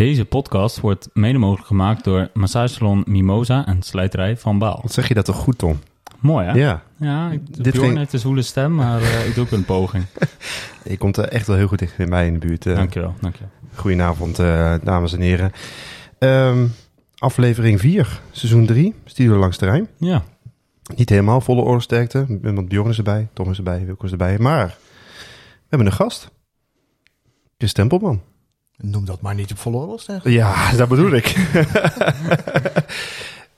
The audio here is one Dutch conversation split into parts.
Deze podcast wordt mede mogelijk gemaakt door massagesalon Mimosa en slijterij Van Baal. Wat zeg je dat toch goed, Tom? Mooi hè? Ja, Ja, ik, Dit ging- zwoele stem, maar eh, ik doe ook een poging. je komt er echt wel heel goed dichtbij in de buurt. eh. Dankjewel, dankjewel. Goedenavond, eh, dames en heren. Ehm, aflevering 4, seizoen 3, Studio Langs Terrein. Ja, Niet helemaal volle oorlogsterkte, want Bjorn is erbij, Tom is erbij, Wilco is erbij. Maar we hebben een gast. Chris Tempelman. Noem dat maar niet op volle oorlog, zeg. Ja, dat bedoel ik.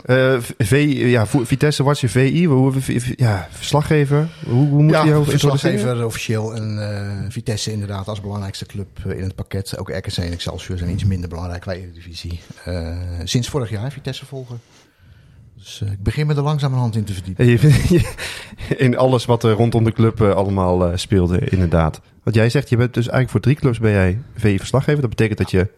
Eh, v, ja, Vitesse Watch VI, hoe, ja, verslaggever. Hoe, hoe moet je Ja, introduceren? verslaggever officieel en eh, Vitesse inderdaad als belangrijkste club eh, in het pakket. Ook RKC en Excelsior zijn iets minder belangrijk qua Eredivisie. Eh sinds vorig jaar Vitesse volgen. Dus ik begin me er langzamerhand in te verdiepen. En je- In alles wat er rondom de club allemaal speelde, inderdaad. Wat jij zegt, je bent dus eigenlijk voor drie clubs ben jij VI-verslaggever. Dat betekent dat je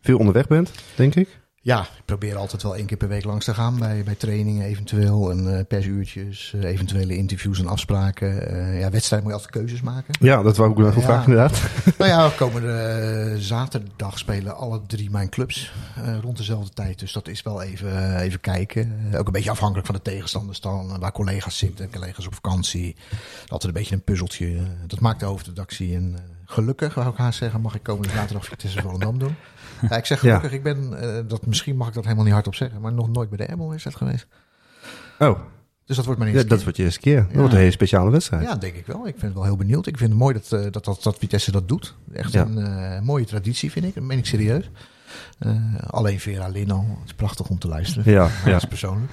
veel onderweg bent, denk ik. Ja, ik probeer altijd wel één keer per week langs te gaan bij, bij trainingen eventueel. En eh, persuurtjes, eh, eventuele interviews en afspraken. Eh, ja, wedstrijd moet je altijd keuzes maken. Ja, dat wou ik wel Ja. vragen, inderdaad. Nou ja, komende zaterdag spelen alle drie mijn clubs rond dezelfde tijd. Dus dat is wel even, even kijken. Ook een beetje afhankelijk van de tegenstanders dan. waar collega's zitten, collega's op vakantie. Altijd een beetje een puzzeltje. dat maakt de hoofdredactie. En gelukkig, wou ik haar zeggen, mag ik komende zaterdag Vitesse Volendam doen. Ja, ik zeg gelukkig, ik ben, eh, dat, misschien mag ik dat helemaal niet hardop zeggen, maar nog nooit bij de Emmel is dat geweest. Oh, Dus dat wordt mijn ja, eerste dat keer. wordt je eerste keer. Dat wordt een hele speciale wedstrijd. Ja, denk ik wel. Ik vind het wel heel benieuwd. Ik vind het mooi dat, eh, dat, dat, dat Vitesse dat doet. Echt Ja. een eh, mooie traditie, vind ik. Dat meen ik serieus. Alleen Vera Lin al. Het is prachtig om te luisteren. Ja, ja. Dat is persoonlijk.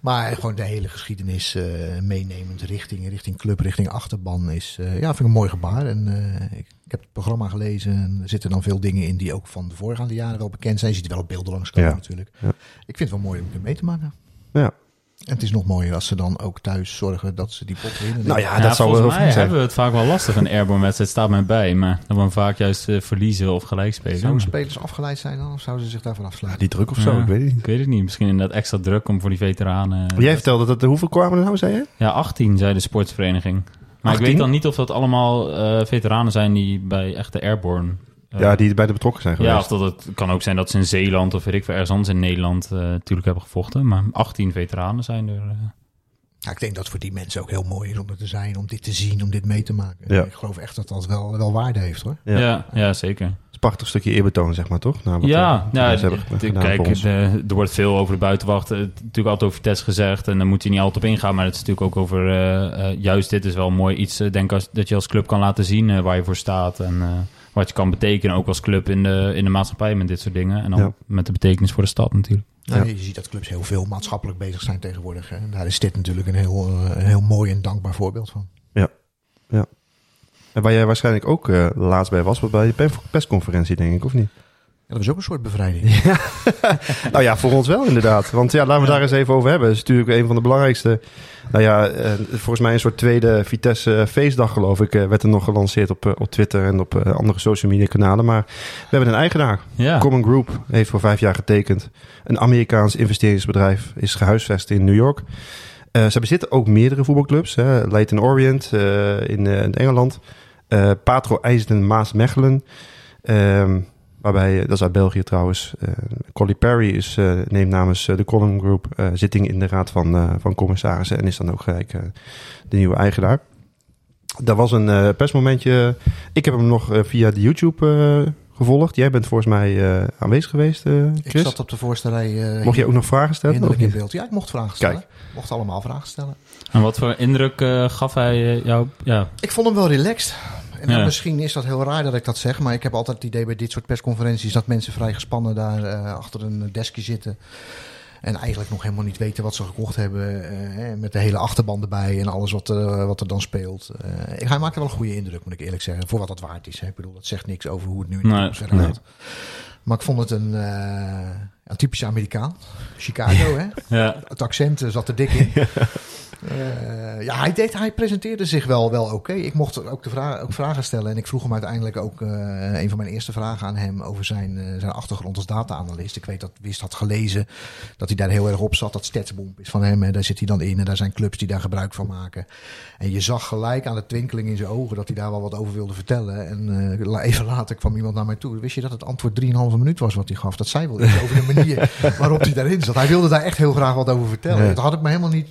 Maar gewoon de hele geschiedenis eh, meenemend richting, richting club, richting achterban is, eh, ja, vind ik een mooi gebaar. En eh, ik, ik heb het programma gelezen en er zitten dan veel dingen in die ook van de voorgaande jaren wel bekend zijn. Je ziet er wel op beelden langskomen Ja. natuurlijk. Ja. Ik vind het wel mooi om het mee te maken. Ja. En het is nog mooier als ze dan ook thuis zorgen dat ze die pot winnen. Nou ja, Ja, dat zou wel mij zijn. hebben we het vaak wel lastig. Een airborne wedstrijd staat mij bij, maar dat we vaak juist eh, verliezen of gelijk spelen. Zouden spelers afgeleid zijn dan? Of zouden ze zich daarvan afsluiten? Die druk of zo, Ja, ik weet het niet. Ik weet het niet. Misschien inderdaad extra druk om voor die veteranen... Jij vertelde dat er hoeveel kwamen er nou, zei je? Ja, 18 zei de sportsvereniging. Maar 18? ik weet dan niet of dat allemaal eh, veteranen zijn die bij echte airborne... eh, Ja, die bij de betrokken zijn geweest. Ja, of dat het kan ook zijn dat ze in Zeeland of weet ik veel, ergens anders in Nederland eh, natuurlijk hebben gevochten. Maar 18 veteranen zijn er. eh. Ja, ik denk dat het voor die mensen ook heel mooi is om er te zijn, om dit te zien, om dit mee te maken. Ja. Ik geloof echt dat dat wel, wel waarde heeft hoor. Ja. Ja. Ja, zeker. Het is een prachtig stukje eerbetoon, zeg maar, toch? Nou, wat, ja, eh, ja wat ze hebben gedaan kijk, de- er wordt veel over de buitenwacht. eh, natuurlijk altijd over Vitesse gezegd. En daar moet je niet altijd op ingaan. Maar het is natuurlijk ook over... eh, eh, juist dit is wel mooi iets, eh, denk als, dat je als club kan laten zien eh, waar je voor staat. En eh, wat je kan betekenen, ook als club in de, in de maatschappij met dit soort dingen. En dan Ja. met de betekenis voor de stad natuurlijk. Nou, Ja. Je ziet dat clubs heel veel maatschappelijk bezig zijn tegenwoordig. Hè. En daar is dit natuurlijk een heel, eh, een heel mooi en dankbaar voorbeeld van. En waar jij waarschijnlijk ook eh, laatst bij was, was bij de pe- persconferentie, denk ik, of niet? Ja, dat was ook een soort bevrijding. Nou ja, voor ons wel inderdaad. Want ja, laten we daar eens even over hebben. Het is natuurlijk een van de belangrijkste... Nou ja, eh, volgens mij een soort tweede Vitesse feestdag, geloof ik... eh, werd er nog gelanceerd op, eh, op Twitter en op eh, andere social media kanalen. Maar we hebben een eigenaar. Ja, Common Group heeft voor vijf jaar getekend. Een Amerikaans investeringsbedrijf is gehuisvest in New York. Eh, ze bezitten ook meerdere voetbalclubs. Hè. Leyton Orient eh, in, eh, in Engeland. Eh, Patro IJsden Maas Mechelen. Ehm, waarbij, eh, dat is uit België trouwens. eh Colly Perry is, eh, neemt namens de Common Group eh, zitting in de raad van, eh, van commissarissen. En is dan ook gelijk de nieuwe eigenaar. Dat was een eh, persmomentje. Ik heb hem nog via de YouTube eh, gevolgd. Jij bent volgens mij eh, aanwezig geweest, eh, Ik Chris. zat op de voorste rij. eh, Mocht je ook nog vragen stellen? Of in beeld. Ja, ik mocht vragen stellen. Kijk. Ik mocht allemaal vragen stellen. en wat voor indruk eh, gaf hij jou? Ja, Ik vond hem wel relaxed. En dan Ja. misschien is dat heel raar dat ik dat zeg, maar ik heb altijd het idee bij dit soort persconferenties dat mensen vrij gespannen daar eh, achter een deskje zitten. En eigenlijk nog helemaal niet weten wat ze gekocht hebben. eh, met de hele achterban erbij en alles wat, er wat er dan speelt. Eh, hij maakte wel een goede indruk, moet ik eerlijk zeggen. Voor wat dat waard is. Hè. Ik bedoel, dat zegt niks over hoe het nu in de Nee, verder nee. gaat. Maar ik vond het een, een typische Amerikaan. Chicago, hè? Ja. Het accent eh, zat er dik in. Eh, ja, hij, deed, hij presenteerde zich wel, wel oké. Ik mocht ook, de vraag, ook vragen stellen. En ik vroeg hem uiteindelijk ook eh, een van mijn eerste vragen aan hem over zijn, zijn achtergrond als data-analyst. Ik weet dat Wist had gelezen dat hij daar heel erg op zat. Dat Statsbomb is van hem. En daar zit hij dan in. En daar zijn clubs die daar gebruik van maken. En je zag gelijk aan de twinkeling in zijn ogen dat hij daar wel wat over wilde vertellen. En even later kwam iemand naar mij toe. Wist je dat het antwoord 3,5 minuut was wat hij gaf? Dat zei wel iets over de manier waarop hij daarin zat. Hij wilde daar echt heel graag wat over vertellen. Dat had ik me helemaal niet,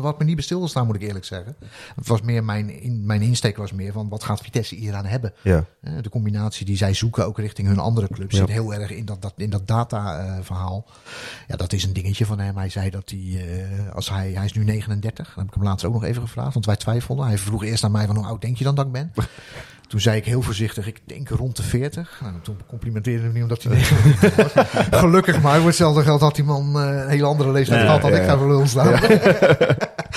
wat me niet bij stilgestaan, moet ik eerlijk zeggen. Het was meer mijn, in, mijn insteek was meer van wat gaat Vitesse hier aan hebben? Ja. Eh, De combinatie die zij zoeken, ook richting hun andere clubs, zit heel erg in dat, dat, in dat data-verhaal. ja, dat is een dingetje van hem. Hij zei dat hij, eh, als hij, hij is nu 39, dan heb ik hem laatst ook nog even gevraagd, want wij twijfelden. Hij vroeg eerst aan mij van hoe oud denk je dan dat ik ben? Toen zei ik heel voorzichtig, ik denk rond de 40. Nou, toen complimenteerde hij me niet omdat hij 39 was. Gelukkig maar, voor hetzelfde geld had die man eh, een hele andere leeftijd gehad dan ik ga voor lul staan.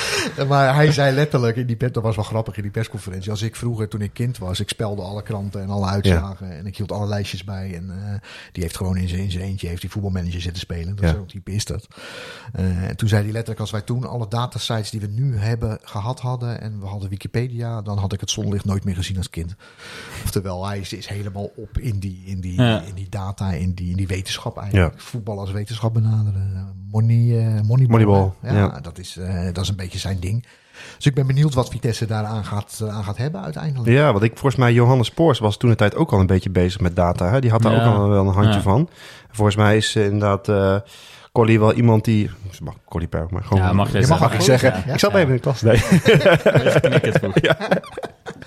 maar hij zei letterlijk in die dat was wel grappig in die persconferentie. Als ik vroeger, toen ik kind was, ik spelde alle kranten en alle uitslagen. En ik hield alle lijstjes bij. En eh, die heeft gewoon in zijn, in zijn eentje heeft die voetbalmanager zitten spelen. Dat Ja. Zo'n type is dat. Eh, en toen zei hij letterlijk, als wij toen alle datasites die we nu hebben gehad hadden. En we hadden Wikipedia, dan had ik het zonlicht nooit meer gezien als kind. Oftewel, hij is, is helemaal op in die, in die, Ja. in die data, in die, in die wetenschap eigenlijk. Voetbal als wetenschap benaderen. Money, eh moneyball. Moneyball? Ja. Dat, is, dat is een beetje zijn ding. Dus ik ben benieuwd wat Vitesse daaraan gaat, eh, aan gaat hebben uiteindelijk. Ja, want ik volgens mij Johannes Poors was toen de tijd ook al een beetje bezig met data. Hè? Die had daar Ja. ook al wel een handje Ja. van. Volgens mij is eh, inderdaad eh Collie wel iemand die. Mag Collie maar gewoon. Ja, mag je Je mag mag ik zeggen. ja. Ik zat even in de klas. Nee. Goed.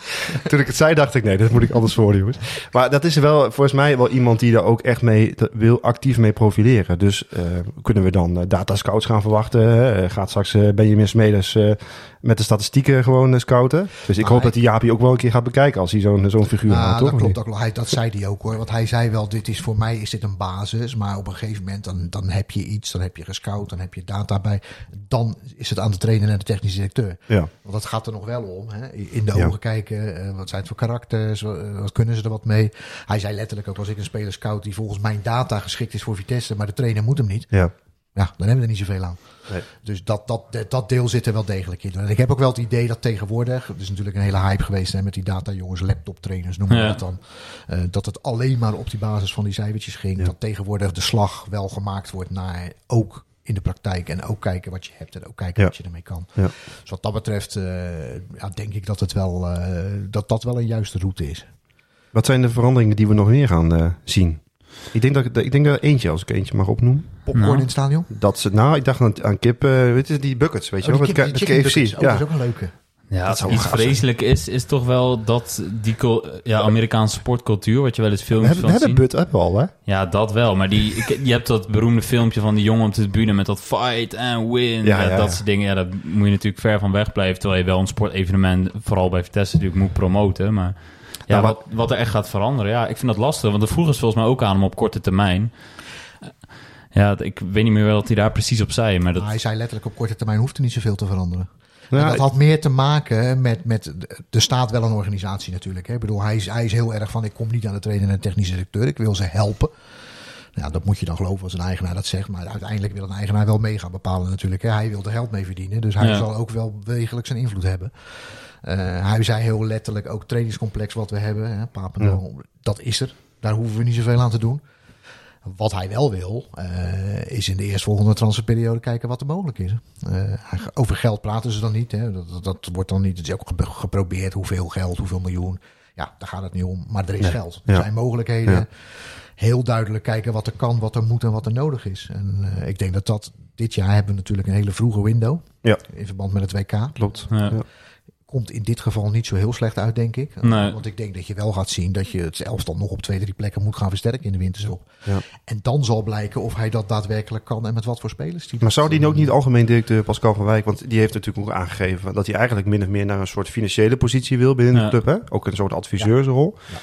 Toen ik het zei, dacht ik, nee, dat moet ik anders voor jongens. Maar dat is wel volgens mij wel iemand die er ook echt mee wil actief mee profileren. Dus eh, kunnen we dan eh, data scouts gaan verwachten? gaat straks eh, Benjamin Smedes eh, met de statistieken gewoon eh, scouten? Dus ik hoop hij- dat die Jaapie ook wel een keer gaat bekijken als hij zo'n zo'n figuur Ja, haalt, dat toch? klopt. Dat, klopt. Hij, dat zei hij ook hoor. Want hij zei wel, dit is voor mij is dit een basis. Maar op een gegeven moment dan, dan heb je iets. Dan heb je gescout. Dan heb je data bij. Dan is het aan de trainer en de technische directeur. Ja. Want dat gaat er nog wel om. Hè? In de Ja. ogen kijken. eh, wat zijn het voor karakters? Eh, wat kunnen ze er wat mee? Hij zei letterlijk ook, als ik een speler scout die volgens mijn data geschikt is voor Vitesse. Maar de trainer moet hem niet. Ja. Ja, dan hebben we er niet zoveel aan. Nee. Dus dat, dat, dat, deel zit er wel degelijk in. En ik heb ook wel het idee dat tegenwoordig, het is natuurlijk een hele hype geweest hè, met die data jongens, laptop trainers noemen we Ja. dat dan. eh, dat het alleen maar op die basis van die cijfertjes ging. Ja. Dat tegenwoordig de slag wel gemaakt wordt naar ook in de praktijk en ook kijken wat je hebt en ook kijken Ja. wat je ermee kan. Ja. Dus wat dat betreft eh, ja, denk ik dat, het wel, eh, dat dat wel een juiste route is. Wat zijn de veranderingen die we nog meer gaan zien? Ik denk dat ik, ik denk dat eentje, als ik eentje mag opnoemen. Popcorn Nou. in het stadion? Dat ze, nou, ik dacht aan, aan kip, eh, weet je, die buckets, weet je Oh, wel, kip- chicken KFC. buckets. Oh, dat ja. is ook een leuke. Ja, zou iets zijn. vreselijk is, is toch wel dat die ja, Amerikaanse sportcultuur, wat je wel eens We filmpjes hebben, we van hebben ziet. But hebben we al, hè? Ja, dat wel. Maar die, ik- je hebt dat beroemde filmpje van die jongen op de tribune met dat fight and win. Ja, Ja, ja, dat ja. soort dingen. Ja, daar moet je natuurlijk ver van weg blijven. Terwijl je wel een sportevenement, vooral bij Vitesse, natuurlijk moet promoten. Maar ja, maar- wat, wat er echt gaat veranderen. Ja, ik vind dat lastig. Want dat vroegen ze volgens mij ook aan hem op korte termijn. Ja, ik weet niet meer wat hij daar precies op zei. Maar dat, Maar hij zei letterlijk op korte termijn hoeft er niet zoveel te veranderen. En dat had meer te maken met, met de staat wel een organisatie natuurlijk. Hè. Ik bedoel, hij is, hij is heel erg van ik kom niet aan de trainer en de technische directeur. Ik wil ze helpen. Ja, dat moet je dan geloven als een eigenaar dat zegt. Maar uiteindelijk wil een eigenaar wel mee gaan bepalen natuurlijk. Hè. Hij wil er geld mee verdienen. Dus hij Ja. zal ook wel degelijk zijn invloed hebben. Eh, hij zei heel letterlijk ook trainingscomplex wat we hebben. Hè, Papendal, Dat is er. Daar hoeven we niet zoveel aan te doen. Wat hij wel wil, eh, is in de eerstvolgende transferperiode kijken wat er mogelijk is. Eh, hij- over geld praten ze dan niet. Hè. Dat, dat, dat wordt dan niet. Het is ook ge- geprobeerd hoeveel geld, hoeveel miljoen. Ja, daar gaat het niet om. Maar er is Nee. geld. Er Ja. zijn mogelijkheden. Ja. Heel duidelijk kijken wat er kan, wat er moet en wat er nodig is. En eh, ik denk dat dat dit jaar hebben we natuurlijk een hele vroege window. Ja. In verband met het WK. Klopt. Ja. Komt in dit geval niet zo heel slecht uit, denk ik. Nee. Want ik denk dat je wel gaat zien dat je het elftal nog op twee, drie plekken moet gaan versterken in de winterstop. Ja. En dan zal blijken of hij dat daadwerkelijk kan en met wat voor spelers. Die Maar zou die ook eh, niet algemeen directeur Pascal van Wijk, want die heeft natuurlijk ook aangegeven dat hij eigenlijk min of meer naar een soort financiële positie wil binnen Ja. de club, hè? Ook een soort adviseursrol. Ja.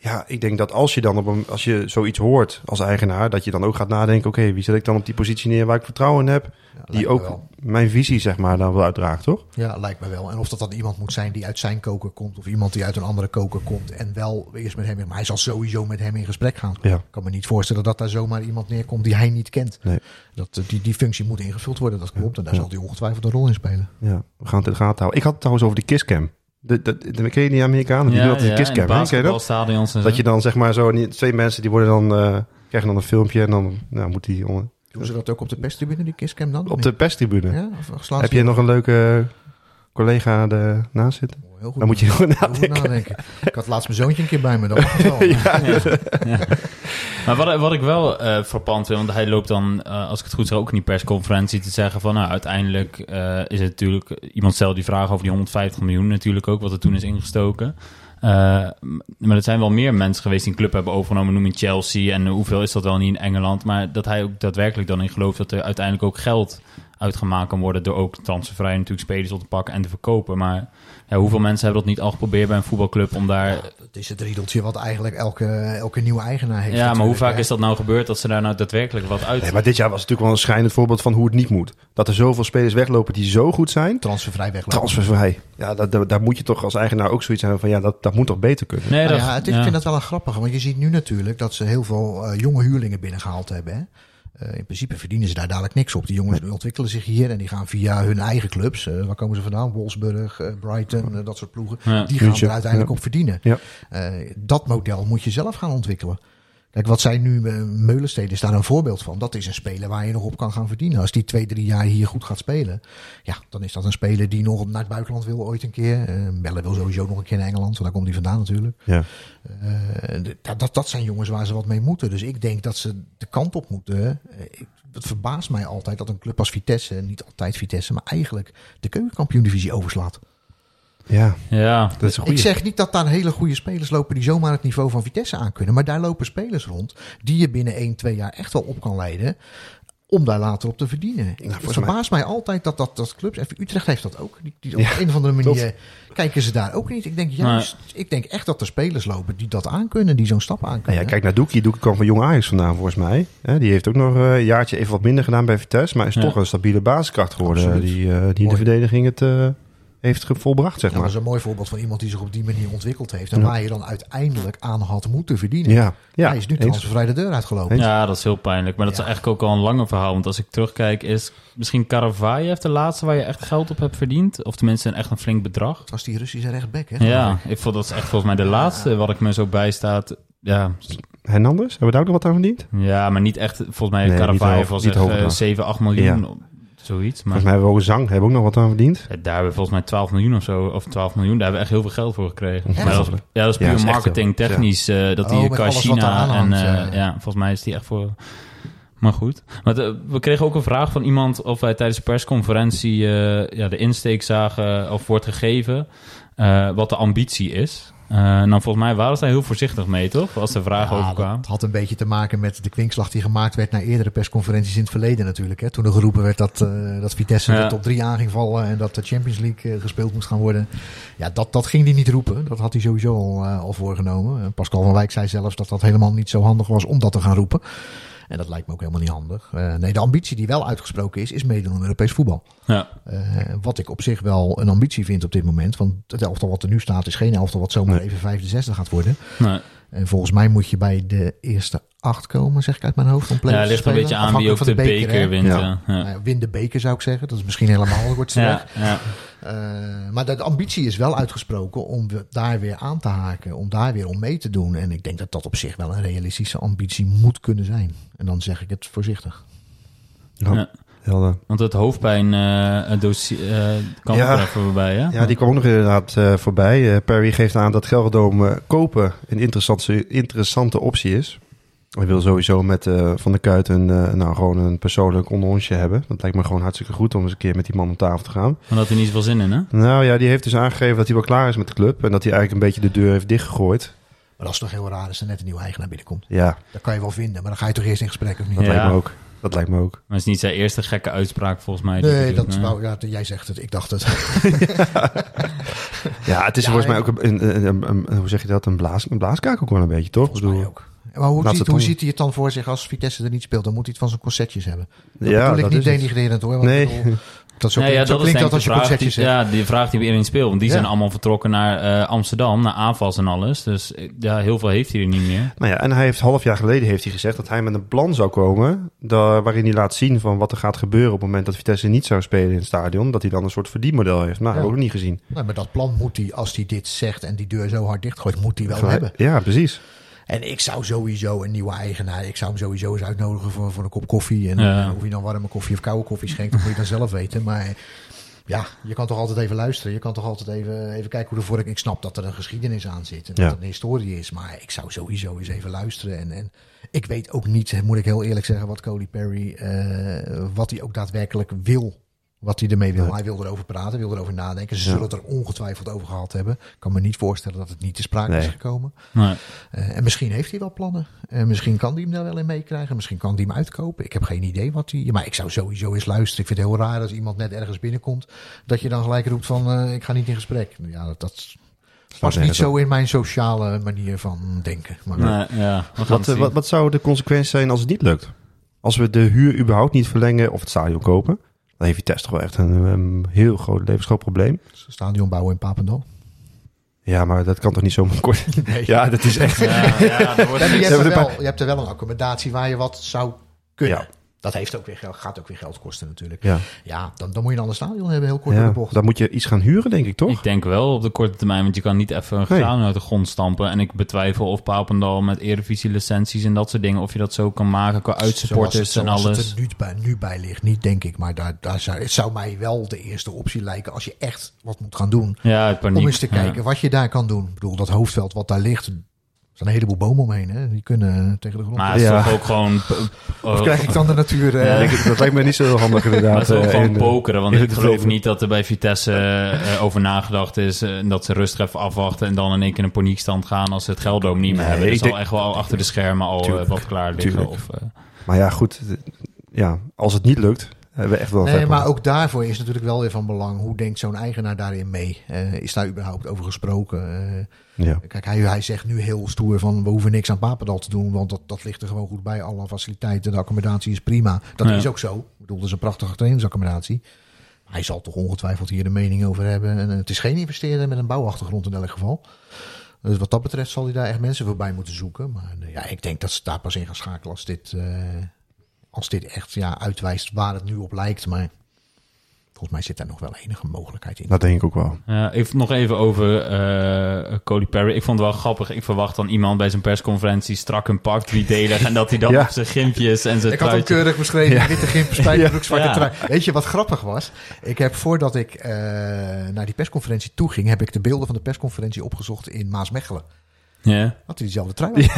Ja, ik denk dat als je dan op een, als je zoiets hoort als eigenaar, dat je dan ook gaat nadenken: oké, wie zet ik dan op die positie neer waar ik vertrouwen in heb, Ja, die ook mijn visie zeg maar dan wel uitdraagt, toch? Ja, lijkt me wel. En of dat dan iemand moet zijn die uit zijn koker komt of iemand die uit een andere koker komt en wel eerst met hem, maar hij zal sowieso met hem in gesprek gaan. Ja. Ik kan me niet voorstellen dat daar zomaar iemand neerkomt die hij niet kent. Nee. Dat, eh, die, die functie moet ingevuld worden, dat klopt. En daar zal hij ongetwijfeld een rol in spelen. Ja, we gaan het in de gaten houden. Ik had het trouwens over de kisscam. De, de, de, ken je die Amerikanen? Die doen altijd de in de kisscam. hè? Ken je dat? basketbalstadions en zo. Dat je dan zeg maar zo, twee mensen die worden dan, eh, krijgen dan een filmpje en dan nou, moet die onder- Doen ze dat ook op de perstribune, die kisscam dan? op de perstribune. Ja, of, of slaan Heb je nog een leuke collega ernaast zitten? Oh, heel goed Dan moet je heel heel goed nadenken. nadenken. Ik had laatst mijn zoontje een keer bij me, dat wel. Maar wat, wat ik wel eh frappant vind, want hij loopt dan, eh, als ik het goed zeg, ook in die persconferentie te zeggen van, nou, uiteindelijk eh, is het natuurlijk, iemand stelde die vraag over die 150 miljoen natuurlijk ook, wat er toen is ingestoken. Eh, maar er zijn wel meer mensen geweest die een club hebben overgenomen, noem je Chelsea en hoeveel is dat wel niet in Engeland, maar dat hij ook daadwerkelijk dan in gelooft dat er uiteindelijk ook geld uitgemaakt kan worden door ook transfervrij natuurlijk spelers op te pakken en te verkopen. Maar ja, hoeveel mensen hebben dat niet al geprobeerd bij een voetbalclub om daar Het is het riedeltje wat eigenlijk elke, elke nieuwe eigenaar heeft. ja, maar hoe vaak hè. is dat nou gebeurd dat ze daar nou daadwerkelijk wat uit... Nee, maar dit jaar was natuurlijk wel een schijnend voorbeeld van hoe het niet moet. Dat er zoveel spelers weglopen die zo goed zijn. Transfervrij weglopen. Transfervrij. Ja, dat, dat- daar moet je toch als eigenaar ook zoiets hebben van ja, dat, dat moet toch beter kunnen. Nee, Nou dat, ja, het is, ja. ik vind dat wel een grappige, want je ziet nu natuurlijk dat ze heel veel eh, jonge huurlingen binnengehaald hebben. Hè? Eh, in principe verdienen ze daar dadelijk niks op. Die jongens ontwikkelen zich hier en die gaan via hun eigen clubs. eh, waar komen ze vandaan? Wolfsburg, eh, Brighton, dat soort ploegen. Ja. Die gaan er uiteindelijk ja. op verdienen. Ja. Dat model moet je zelf gaan ontwikkelen. Kijk, wat zij nu, eh, Meulensteden is daar een voorbeeld van. Dat is een speler waar je nog op kan gaan verdienen. Als die twee, drie jaar hier goed gaat spelen. Ja, dan is dat een speler die nog naar het buitenland wil ooit een keer. Eh Melle wil sowieso nog een keer naar Engeland. Want daar komt hij vandaan natuurlijk. Ja. Eh, dat, dat, dat zijn jongens waar ze wat mee moeten. Dus ik denk dat ze de kant op moeten. Het verbaast mij altijd dat een club als Vitesse, niet altijd Vitesse, maar eigenlijk de keukenkampioen-divisie overslaat. Ja, Ja, dat is een Ik zeg niet dat daar hele goede spelers lopen die zomaar het niveau van Vitesse aan kunnen. Maar daar lopen spelers rond die je binnen 1, 2 jaar echt wel op kan leiden. Om daar later op te verdienen. Ik, het volgens verbaast mij altijd dat, dat, dat clubs, even Utrecht heeft dat ook. Die, die op een of andere manier kijken ze daar ook niet. Ik denk juist, ik denk echt dat er spelers lopen die dat aankunnen, die zo'n stap Nou aankunnen. ja, kijk naar Doekie. Doekie kwam van Jong Ajax vandaan volgens mij. Hè, die heeft ook nog eh, een jaartje even wat minder gedaan bij Vitesse. Maar is Ja. toch een stabiele basiskracht geworden. Absoluut. Die, eh, die in de verdediging het eh, heeft volbracht, zeg Ja, dat maar. is een mooi voorbeeld van iemand die zich op die manier ontwikkeld heeft. En Ja. waar je dan uiteindelijk aan had moeten verdienen. Ja, ja. Hij is nu eens. transfervrij de deur uitgelopen. Ja, dat is heel pijnlijk. Maar dat Ja. is eigenlijk ook al een langer verhaal. Want als ik terugkijk, is misschien Caravaggio de laatste waar je echt geld op hebt verdiend. Of tenminste een echt een flink bedrag. Het was die Russische rechtback, hè? Ja, ik vond dat is echt volgens mij de laatste wat ik me zo bijstaat. Ja, Hernandez, hebben we daar ook nog wat aan verdiend? ja maar niet echt. Volgens mij Nee, was niet echt hoog eh, genoeg. 7, 8 miljoen. Zoiets. Maar Volgens mij hebben we ook Zang, hebben we ook nog wat aan verdiend. Ja, daar hebben we volgens mij 12 miljoen of zo. Of 12 miljoen. Daar hebben we echt heel veel geld voor gekregen. Maar dat ja, dat is Ja, puur dat is echt marketing technisch. eh, dat Oh, die qua wat China en hangt, eh, ja. ja. volgens mij is die echt voor. Maar goed. Maar we kregen ook een vraag van iemand of wij tijdens de persconferentie eh, ja, de insteek zagen of wordt gegeven eh, wat de ambitie is. Eh, nou, volgens mij waren ze daar heel voorzichtig mee, toch? Als er vragen Ja, over kwamen. dat had een beetje te maken met de kwinkslag die gemaakt werd naar eerdere persconferenties in het verleden natuurlijk. Hè. Toen er geroepen werd dat, eh, dat Vitesse Ja. de top 3 aan ging vallen en dat de Champions League eh, gespeeld moest gaan worden. Ja, dat, dat ging hij niet roepen. Dat had hij sowieso al, al voorgenomen. En Pascal van Wijk zei zelfs dat dat helemaal niet zo handig was om dat te gaan roepen. En dat lijkt me ook helemaal niet handig. Eh, nee, de ambitie die wel uitgesproken is, is meedoen aan Europees voetbal. Ja. Eh, wat ik op zich wel een ambitie vind op dit moment. Want het elftal wat er nu staat is geen elftal wat zomaar Nee. even vijfde, zesde gaat worden. Nee. En volgens mij moet je bij de eerste acht komen, zeg ik uit mijn hoofd. Om Ja, ligt een beetje aan wie ook de beker, wint. Ja. Ja. Ja. Nou ja, win de beker zou ik zeggen. Dat is misschien helemaal wordt Ja, ja. Eh, maar de ambitie is wel uitgesproken om daar weer aan te haken. Om daar weer om mee te doen. En ik denk dat dat op zich wel een realistische ambitie moet kunnen zijn. En dan zeg ik het voorzichtig. Ja, Ja. Helder. Want het hoofdpijn eh dossier eh kan Ja. er even voorbij, hè? Ja, die kwam ook nog inderdaad eh, voorbij. Eh, Perry geeft aan dat Gelredome kopen een interessante, interessante optie is. Hij wil sowieso met eh, Van der Kuit een, eh, nou, gewoon een persoonlijk onderhondje hebben. Dat lijkt me gewoon hartstikke goed om eens een keer met die man om tafel te gaan. Maar dat hij niet zoveel zin in, hè? Nou ja, die heeft dus aangegeven dat hij wel klaar is met de club. En dat hij eigenlijk een beetje de deur heeft dichtgegooid. Maar dat is toch heel raar als er net een nieuwe eigenaar binnenkomt. Ja, Dat kan je wel vinden. Maar dan ga je toch eerst in gesprek of niet? dat Ja. lijkt me ook. Dat lijkt me ook. Maar het is niet zijn eerste gekke uitspraak volgens mij. Nee, dat, nee. wou- ja, jij zegt het. Ik dacht het. Ja, het is Ja, volgens mij ook een, een, een- een- hoe zeg je dat, een, blaas, een blaaskaak ook wel een beetje, toch? Volgens mij ook. Maar hoe, ziet, het hoe ziet hij het dan voor zich als Vitesse er niet speelt? Dan moet hij het van zijn concertjes hebben. Dat Ja, bedoel ik dat niet denigrerend hoor. want Nee. bedoel, dat zo, Nee, ja, klinkt- zo dat klinkt dat als je concertjes zegt. Ja, die vraag die iedereen speelt. Want die Ja. zijn allemaal vertrokken naar eh, Amsterdam, naar AFAS en alles. Dus eh, ja, heel veel heeft hij er niet meer. Nou ja, en hij heeft half jaar geleden heeft hij gezegd dat hij met een plan zou komen. Daar, waarin hij laat zien van wat er gaat gebeuren op het moment dat Vitesse niet zou spelen in het stadion. Dat hij dan een soort verdienmodel heeft. Nou, Ja. ook niet gezien. Nou, maar dat plan moet hij, als hij dit zegt en die deur zo hard dichtgooit, moet hij wel hebben. Ja, precies. En ik zou sowieso een nieuwe eigenaar, ik zou hem sowieso eens uitnodigen voor, voor een kop koffie. En Ja. of hij dan warme koffie of koude koffie schenkt, dat moet je dan zelf weten. Maar ja, je kan toch altijd even luisteren. Je kan toch altijd even, even kijken hoe de vork... Ik snap dat er een geschiedenis aan zit en Ja. dat het een historie is. Maar ik zou sowieso eens even luisteren. En, en ik weet ook niet, moet ik heel eerlijk zeggen, wat Cody Perry, eh, wat hij ook daadwerkelijk wil. Wat hij ermee wil. Nee. Hij wil erover praten, wil erover nadenken. Ze Ja. zullen het er ongetwijfeld over gehad hebben. Ik kan me niet voorstellen dat het niet te sprake is gekomen. Nee. Eh, en misschien heeft hij wel plannen. En misschien kan hij hem daar wel in meekrijgen. Misschien kan hij hem uitkopen. Ik heb geen idee wat hij... Maar ik zou sowieso eens luisteren. Ik vind het heel raar als iemand net ergens binnenkomt... dat je dan gelijk roept van... eh, ik ga niet in gesprek. Ja, dat, dat past niet zo in mijn sociale manier van denken. Maar Nee, ja, Wat, eh, wat, wat zou de consequentie zijn als het niet lukt? Als we de huur überhaupt niet verlengen of het stadion kopen, dan heeft Vitesse toch wel echt een, een heel groot levensgroot probleem. stadion bouwen in Papendal. Ja, maar dat kan toch niet zomaar kort. Nee. Ja, dat is echt. Ja, ja, dat wordt je, hebt er wel, je hebt er wel een accommodatie waar je wat zou kunnen. Ja. Dat heeft ook weer geld, gaat ook weer geld kosten natuurlijk. Ja, Ja, dan, dan moet je een ander stadion hebben, heel kort door ja. de bocht. dan moet je iets gaan huren, denk ik toch? Ik denk wel op de korte termijn, want je kan niet even een Nee. graan uit de grond stampen. En ik betwijfel of Papendal met Eredivisie licenties en dat soort dingen, of je dat zo kan maken qua uitsupporters en zoals alles. het er nu bij, nu bij ligt, niet denk ik. Maar daar, daar zou, het zou mij wel de eerste optie lijken als je echt wat moet gaan doen. ja, om eens te Ja. kijken wat je daar kan doen. Ik bedoel, dat hoofdveld wat daar ligt, er zijn een heleboel bomen omheen. Hè? Die kunnen tegen de grond. Maar het is Ja. toch ook gewoon... of krijg ik dan de natuur... eh, Ja. Ik- dat lijkt me niet zo heel handig Maar inderdaad. het is ook eh, gewoon de- pokeren, want ik geloof niet dat er bij Vitesse eh, over nagedacht is. eh, en dat ze rustig even afwachten en dan in één keer in een paniekstand gaan als ze het geldoom niet meer Nee, hebben. Er zal denk- echt wel achter de schermen al eh, Tuurlijk, wat klaar liggen. tuurlijk. Of, eh, Maar ja, goed. eh, Ja, als het niet lukt, hebben we echt wel een Nee, vet maar ook daarvoor is natuurlijk wel weer van belang. Hoe denkt zo'n eigenaar daarin mee? Eh, is daar überhaupt over gesproken? Eh, Ja. Kijk, hij, hij zegt nu heel stoer van we hoeven niks aan Papendal te doen, want dat, dat ligt er gewoon goed bij. Alle faciliteiten, de accommodatie is prima. Dat Ja. is ook zo. Ik bedoel, dat is een prachtige trainingsaccommodatie. Hij zal toch ongetwijfeld hier de mening over hebben. En eh, het is geen investeerder met een bouwachtergrond in elk geval. Dus wat dat betreft zal hij daar echt mensen voorbij moeten zoeken. Maar eh, ja, ik denk dat ze daar pas in gaan schakelen als dit, eh, als dit echt ja, uitwijst waar het nu op lijkt. Maar volgens mij zit daar nog wel enige mogelijkheid in. Dat denk ik ook wel. Ja, ik nog even over eh, Cody Perry. Ik vond het wel grappig. Ik verwacht dan iemand bij zijn persconferentie strak een pak, driedelig. en dat hij dan Ja. op zijn gimpjes en zijn Ik had hem keurig beschreven. Ja. Witte gimp, spijkerbroek, zwarte Ja. trui. Weet je wat grappig was? Ik heb voordat ik eh, naar die persconferentie toe ging... heb ik de beelden van de persconferentie opgezocht in Maasmechelen. Ja. Had hij diezelfde trui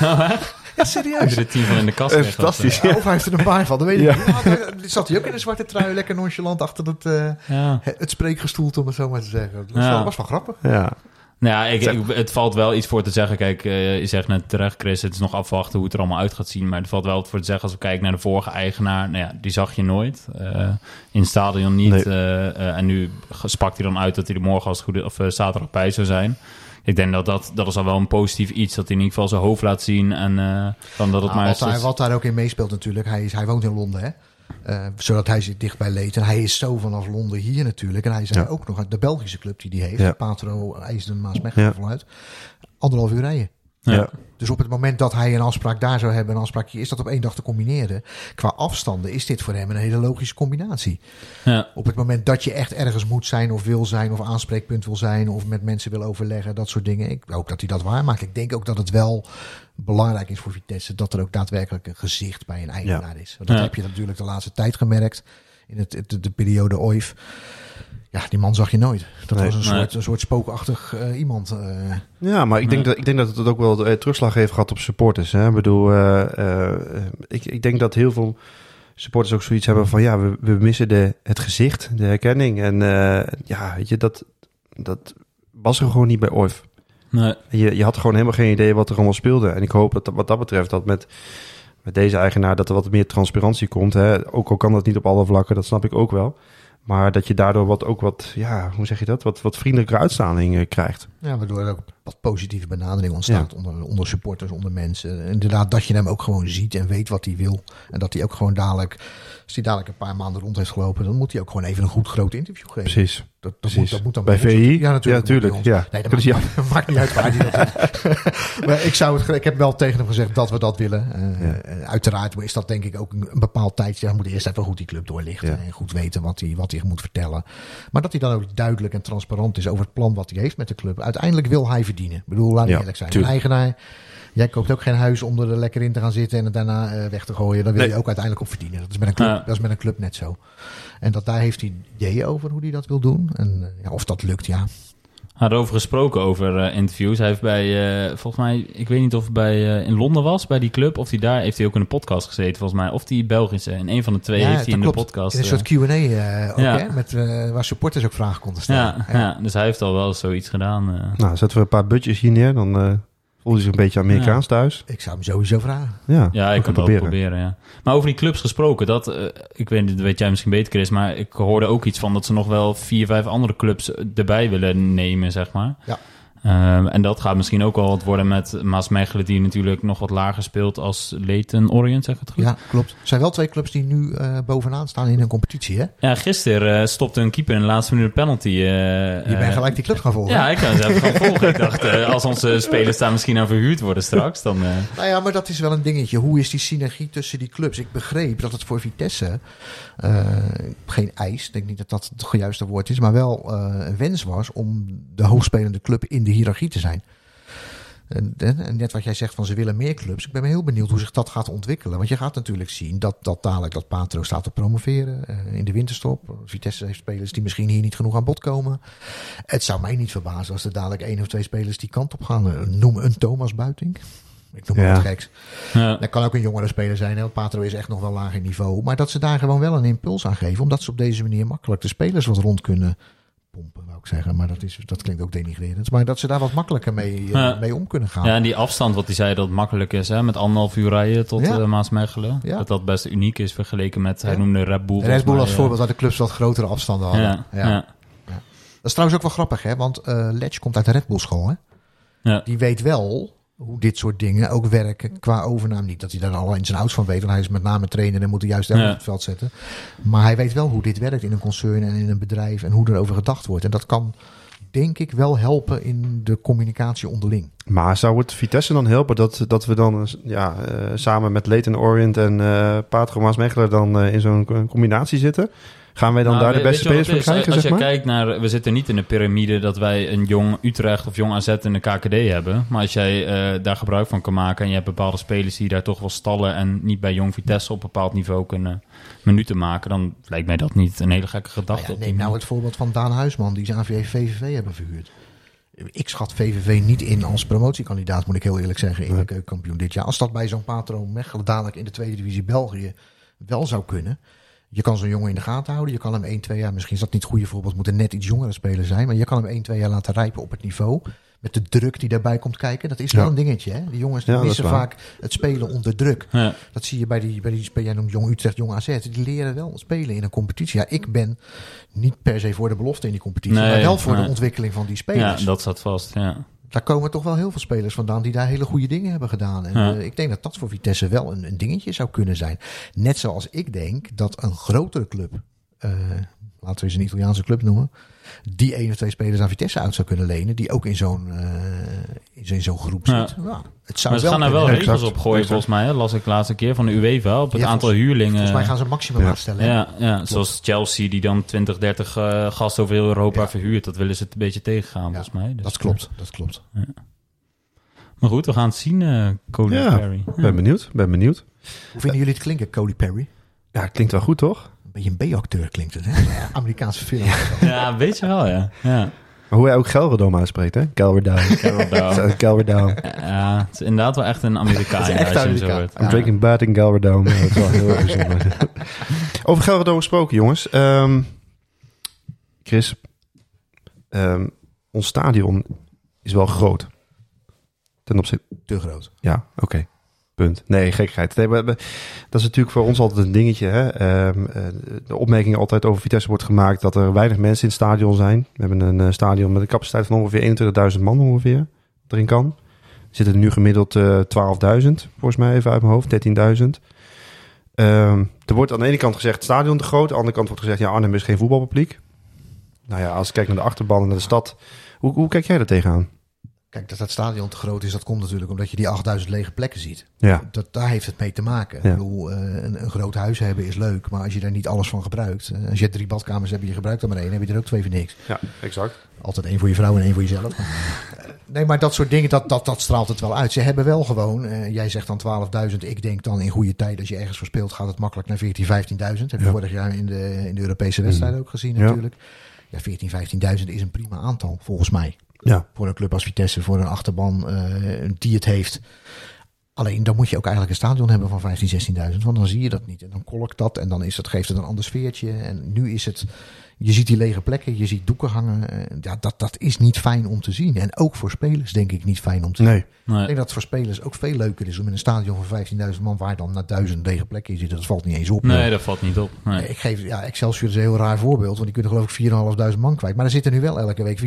aan. Ja, serieus. Er tien van in de kast Eh, zo. fantastisch. Ja, of hij heeft er een paar van, dat weet ik Ja. niet. Daar zat hij ook in een zwarte trui, lekker nonchalant achter het, eh Ja. het spreekgestoelte, om het zo maar te zeggen. Dat was, Ja. wel, was wel grappig. Ja. Nou ja, ik, ik- het valt wel iets voor te zeggen. Kijk, eh, je zegt net terecht, Chris, het is nog afwachten hoe het er allemaal uit gaat zien. Maar er valt wel wat voor te zeggen als we kijken naar de vorige eigenaar. Nou ja, die zag je nooit. eh, in het stadion niet. Nee. eh, eh, en nu spakt hij dan uit dat hij er morgen als het goed of eh, zaterdag bij zou zijn. Ik denk dat dat, dat is al wel een positief iets. Dat hij in ieder geval zijn hoofd laat zien. En eh, dan dat het Nou, maar wat, is. daar, wat daar ook in meespeelt natuurlijk. Hij, is, hij woont in Londen, hè. Eh, zodat hij zit dichtbij leed. En hij is zo vanaf Londen hier natuurlijk. En hij is Ja. ook nog uit de Belgische club die hij heeft. Ja. Patro, IJsden, Maasmechelen Ja. vanuit. Anderhalf uur rijden. Ja. Dus op het moment dat hij een afspraak daar zou hebben, een afspraak hier, is dat op één dag te combineren. Qua afstanden is dit voor hem een hele logische combinatie. Ja. Op het moment dat je echt ergens moet zijn of wil zijn of aanspreekpunt wil zijn of met mensen wil overleggen, dat soort dingen. Ik hoop dat hij dat waarmaakt. Ik denk ook dat het wel belangrijk is voor Vitesse dat er ook daadwerkelijk een gezicht bij een eigenaar is. Want dat Ja. heb je natuurlijk de laatste tijd gemerkt in het, de, de periode OIF. Ja, die man zag je nooit. Dat Nee. was een Nee. soort, een soort spookachtig eh, iemand. eh. Ja, maar ik denk, Nee. dat, ik denk dat het ook wel eh, terugslag heeft gehad op supporters. Hè? Ik bedoel, eh, eh, ik, ik denk dat heel veel supporters ook zoiets hebben van... ja, we, we missen de, het gezicht, de herkenning. En eh, ja, weet je, dat, dat was er gewoon niet bij OIF. Nee. Je, je had gewoon helemaal geen idee wat er allemaal speelde. En ik hoop dat wat dat betreft dat met, met deze eigenaar dat er wat meer transparantie komt. Hè. Ook al kan dat niet op alle vlakken, dat snap ik ook wel. Maar dat je daardoor wat, ook wat, ja, hoe zeg je dat? Wat, wat vriendelijkere uitstraling krijgt. Ja, waardoor er ook wat positieve benadering ontstaat onder, onder supporters, onder mensen. Inderdaad, dat je hem ook gewoon ziet en weet wat hij wil. En dat hij ook gewoon dadelijk, als hij dadelijk een paar maanden rond heeft gelopen, dan moet hij ook gewoon even een goed groot interview geven. Precies. Dat, dat, Precies. moet, dat moet dan Bij VI? Ja, natuurlijk. Ja, tuurlijk. Dat moet bij ons. Ja. Nee, dat maakt, ja. maakt niet uit waar hij dat doet. maar ik, zou het, ik heb wel tegen hem gezegd dat we dat willen. Eh, Ja. eh, uiteraard is dat denk ik ook een, een bepaald tijdje. Hij moet eerst even goed die club doorlichten. En goed weten wat hij, wat hij moet vertellen. Maar dat hij dan ook duidelijk en transparant is over het plan wat hij heeft met de club. Uiteindelijk wil hij verdienen. Ik bedoel, laat Ja, eerlijk zijn. tuurlijk. Een eigenaar... Jij koopt ook geen huis om er lekker in te gaan zitten en het daarna eh, weg te gooien. Daar wil Nee. je ook uiteindelijk op verdienen. Dat is met een club, Ja. dat is met een club net zo. En dat daar heeft hij ideeën over hoe hij dat wil doen. En eh, ja, of dat lukt, ja. Hij had erover gesproken over eh, interviews. Hij heeft bij, eh, volgens mij, ik weet niet of het bij, eh, in Londen was, bij die club. Of hij daar, heeft hij ook in een podcast gezeten, volgens mij. Of die Belgische. In een van de twee Ja, heeft hij in de podcast. In een soort Q&A eh, ook, Ja. hè? Met, eh, waar supporters ook vragen konden stellen. ja, ja. dus hij heeft al wel zoiets gedaan. Nou, zetten we een paar budgetjes hier neer, dan voel je zich een beetje Amerikaans thuis. Ik zou hem sowieso vragen. Ja, Ja, ik kan het wel proberen, ja. Maar over die clubs gesproken, dat, eh, ik weet niet, weet jij misschien beter, Chris, maar ik hoorde ook iets van dat ze nog wel vier, vijf andere clubs erbij willen nemen, zeg maar. Ja. Ehm, en dat gaat misschien ook wel wat worden met Maasmechelen, die natuurlijk nog wat lager speelt als Leighton Orient, zeg ik het goed? Ja, klopt. Er zijn wel twee clubs die nu eh, bovenaan staan in een competitie, hè? Ja, gisteren eh, stopte een keeper in de laatste minuut een penalty. eh, Je bent gelijk die club gaan volgen. Ja, ik kan ze even gaan volgen. Ik dacht, als onze spelers daar misschien aan verhuurd worden straks, dan... Nou ja, maar dat is wel een dingetje. Hoe is die synergie tussen die clubs? Ik begreep dat het voor Vitesse geen eis, ik denk niet dat dat het juiste woord is, maar wel eh, een wens was om de hoogspelende club in de hiërarchie te zijn. En, net wat jij zegt van ze willen meer clubs. Ik ben heel benieuwd hoe zich dat gaat ontwikkelen. Want je gaat natuurlijk zien dat, dat dadelijk dat Patro staat te promoveren eh, in de winterstop. Vitesse heeft spelers die misschien hier niet genoeg aan bod komen. Het zou mij niet verbazen als er dadelijk één of twee spelers die kant op gaan. Eh, Noem een Thomas Buiting. Ik noem maar Ja. wat geks. ja. Dat kan ook een jongere speler zijn. Hè? Patro is echt nog wel lager niveau. Maar dat ze daar gewoon wel een impuls aan geven. Omdat ze op deze manier makkelijk de spelers wat rond kunnen pompen, wou ik zeggen. Maar dat, is, dat klinkt ook denigrerend. Maar dat ze daar wat makkelijker mee, eh, Ja. mee om kunnen gaan. Ja, en die afstand, wat hij zei, dat het makkelijk is, hè, met anderhalf uur rijden tot Ja. eh, Maasmechelen. Ja. Dat dat best uniek is vergeleken met, hij Ja. noemde Red Bull. Red Bull als mij, voorbeeld waar de clubs wat grotere afstanden hadden. Ja, Ja. ja. Dat is trouwens ook wel grappig, hè? Want eh Letch komt uit de Red Bull school, hè? Ja. Die weet wel hoe dit soort dingen ook werken qua overname. Niet dat hij daar al in zijn ouds van weet, want hij is met name trainer en moet de juiste elf Ja. op het veld zetten. Maar hij weet wel hoe dit werkt in een concern en in een bedrijf en hoe erover gedacht wordt. En dat kan, denk ik, wel helpen in de communicatie onderling. Maar zou het Vitesse dan helpen dat, dat we dan ja, eh, samen met Leighton Orient en eh Patro Maasmechelen dan eh, in zo'n combinatie zitten? Gaan wij dan Nou, daar de beste spelers voor krijgen, Als zeg je maar? kijkt naar, we zitten niet in de piramide dat wij een jong Utrecht of jong AZ in de KKD hebben. Maar als jij eh, daar gebruik van kan maken en je hebt bepaalde spelers die daar toch wel stallen en niet bij jong Vitesse op een bepaald niveau kunnen minuten maken, dan lijkt mij dat niet een hele gekke gedachte. Nou ja, die neem nou het voorbeeld van Daan Huisman, die zijn AVV VVV hebben verhuurd. Ik schat VVV niet in als promotiekandidaat, moet ik heel eerlijk zeggen, in de keukenkampioen dit jaar. Als dat bij zo'n Patro Mechelen dadelijk in de tweede divisie België wel zou kunnen. Je kan zo'n jongen in de gaten houden. Je kan hem 1, 2 jaar, misschien is dat niet het goede voorbeeld, moeten net iets jongere spelers zijn. Maar je kan hem 1, 2 jaar laten rijpen op het niveau. Met de druk die daarbij komt kijken. Dat is wel Ja. een dingetje. Hè? Die jongens Ja, missen vaak het spelen onder druk. Ja. Dat zie je bij die, bij die jij noemt Jong Utrecht, Jong AZ. Die leren wel spelen in een competitie. Ja, ik ben niet per se voor de belofte in die competitie. Nee, maar wel voor nee. de ontwikkeling van die ja, spelers. dat staat vast. Ja. Daar komen toch wel heel veel spelers vandaan die daar hele goede dingen hebben gedaan. En Ja. eh, ik denk dat dat voor Vitesse wel een, een dingetje zou kunnen zijn. Net zoals ik denk dat een grotere club, eh, laten we eens een Italiaanse club noemen, die één of twee spelers aan Vitesse uit zou kunnen lenen, die ook in zo'n eh, in zo'n- in zo'n groep zit. Ja, het zou Maar ze gaan daar wel regels op gooien, exact. volgens mij. Hè? Las ik de laatste keer van de UEFA op het Ja, aantal volgens- huurlingen. Volgens mij gaan ze een maximum Ja. aanstellen. Ja, ja zoals Chelsea die dan 20, 30 eh, gasten over heel Europa Ja. verhuurt. Dat willen ze het een beetje tegengaan, volgens mij. Dus, Dat klopt, dat klopt. Maar goed, we gaan het zien, eh Cody Ja, Perry. Ben benieuwd, ben benieuwd. Hoe vinden jullie het klinken, Cody Perry? Ja, klinkt wel goed, toch? Een beetje een B-acteur klinkt het, hè? Amerikaanse film. Ja, weet je wel, ja. ja. Maar hoe hij ook Gelredome uitspreekt, hè? Gelredome. Gelredome. Ja, het is inderdaad wel echt een Amerikaan. Het is echt Amerikaan. I'm drinking bad in Gelredome. Dat is wel heel erg bijzonder. Over Gelredome gesproken, jongens. Ehm, Chris, ehm, ons stadion is wel groot. Ten opzichte... Te groot. Ja, oké. Punt. Nee, gekheid. Nee, dat is natuurlijk voor ons altijd een dingetje. Hè? Ehm, eh, de opmerking altijd over Vitesse wordt gemaakt dat er weinig mensen in het stadion zijn. We hebben een eh, stadion met een capaciteit van ongeveer 21.000 man ongeveer. Erin kan. Er zitten nu gemiddeld eh 12.000, volgens mij even uit mijn hoofd, 13.000. Ehm, er wordt aan de ene kant gezegd stadion te groot. Aan de andere kant wordt gezegd, ja, Arnhem is geen voetbalpubliek. Nou ja, als ik kijk naar de achterban en naar de stad. Hoe, hoe kijk jij daar tegenaan? Kijk, dat dat stadion te groot is, dat komt natuurlijk omdat je die 8000 lege plekken ziet. Ja, Dat, daar heeft het mee te maken. Ja. Ik bedoel, eh, een, een groot huis hebben is leuk, maar als je daar niet alles van gebruikt. eh, als je drie badkamers hebt je gebruikt er maar één, heb je er ook twee voor niks. ja exact. Altijd één voor je vrouw en één voor jezelf. Nee, maar dat soort dingen, dat, dat, dat straalt het wel uit. Ze hebben wel gewoon, eh, jij zegt dan 12.000. Ik denk dan in goede tijd, als je ergens voor speelt, gaat het makkelijk naar 14.000, 15.000. Heb je Ja. vorig jaar in de, in de Europese wedstrijd ook gezien natuurlijk. Ja, 14.000, 15.000 is een prima aantal, volgens mij. Ja, Voor een club als Vitesse, voor een achterban eh, die het heeft. Alleen dan moet je ook eigenlijk een stadion hebben van 15.000, 16.000. Want dan zie je dat niet. En dan kolkt dat en dan is dat, geeft het een ander sfeertje. En nu is het, je ziet die lege plekken, je ziet doeken hangen. Eh, Ja, dat, dat is niet fijn om te zien. En ook voor spelers denk ik niet fijn om te zien. nee. Ik Nee. denk dat het voor spelers ook veel leuker is om in een stadion van 15.000 man, waar dan naar 1000 lege plekken zitten. Dat valt niet eens op. nee, dat valt niet op. Nee. Ik geef, ja, Excelsior is een heel raar voorbeeld, want die kunnen geloof ik 4.500 man kwijt. Maar er zitten nu wel elke week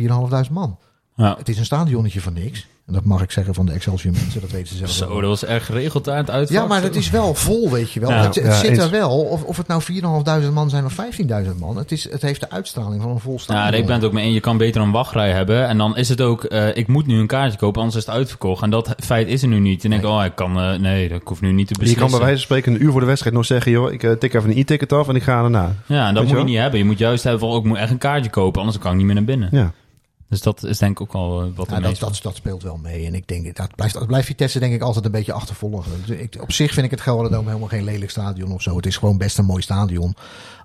4.500 man. Ja. Het is een stadionnetje van niks. En dat mag ik zeggen van de Excelsior mensen, dat weten ze zelf Zo, wel. dat was erg geregeld daar aan het uitvak. Ja, maar het is wel vol, weet je wel. Ja, het het ja, zit eens. er wel, of, of het nou 4.500 man zijn of 15.000 man. Het, is, het heeft de uitstraling van een vol stadion. Ja, ik ben het ook mee eens. Je kan beter een wachtrij hebben. En dan is het ook, eh, ik moet nu een kaartje kopen, anders is het uitverkocht. En dat feit is er nu niet. En ik denk, oh, ik kan, eh, nee, dat ik hoef nu niet te Je beslissen. kan bij wijze van spreken een uur voor de wedstrijd nog zeggen... joh, ik eh, tik even een e-ticket af en ik ga erna. Ja, en dat Weet moet je je niet hebben. Je moet juist hebben van, oh, ik moet echt een kaartje kopen, anders kan ik niet meer naar binnen. Ja, Dus dat is denk ik ook al eh, wat Ja, dat, dat, dat speelt wel mee. En ik denk, dat blijft, dat blijft Vitesse denk ik altijd een beetje achtervolgen. Ik, op zich vind ik het Gelderdoom helemaal geen lelijk stadion of zo. Het is gewoon best een mooi stadion.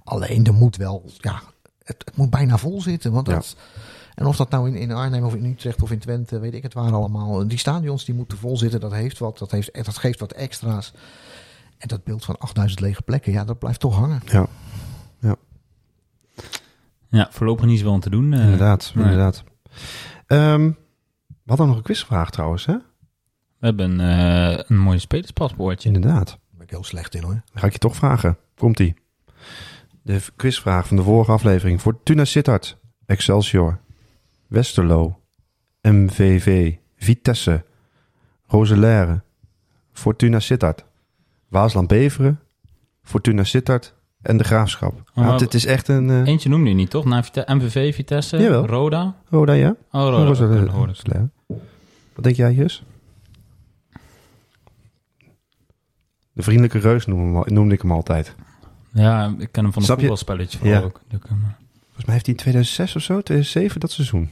Alleen er moet wel, ja, het, het moet bijna vol zitten. Want dat, En of dat nou in, in Arnhem of in Utrecht of in Twente, weet ik het waar allemaal. Die stadions die moeten vol zitten, dat heeft wat. Dat, heeft, dat geeft wat extra's. En dat beeld van 8000 lege plekken, ja, dat blijft toch hangen. ja Ja, voorlopig niet zoveel aan te doen. eh. inderdaad. inderdaad. Ehm, we hadden nog een quizvraag trouwens, hè? We hebben eh, een mooi spelerspaspoortje. Inderdaad. Daar ben ik heel slecht in hoor. Dan ga ik je toch vragen. Komt-ie. De quizvraag van de vorige aflevering. Fortuna Sittard, Excelsior, Westerlo, MVV, Vitesse, Roselaire, Fortuna Sittard, Waasland Beveren, Fortuna Sittard en de Graafschap. maar- Nou, dit is echt een... eh Eentje noemde je niet, toch? Na Vite- MVV, Vitesse, Jawel. Roda. Roda, ja? Oh, Roda. Wat denk jij, Jus? De vriendelijke reus noemde, noemde ik hem altijd. Ja, ik ken hem van een voetbalspelletje vooral Ja. ook. Volgens mij heeft hij in 2006 of zo, 2007, dat seizoen.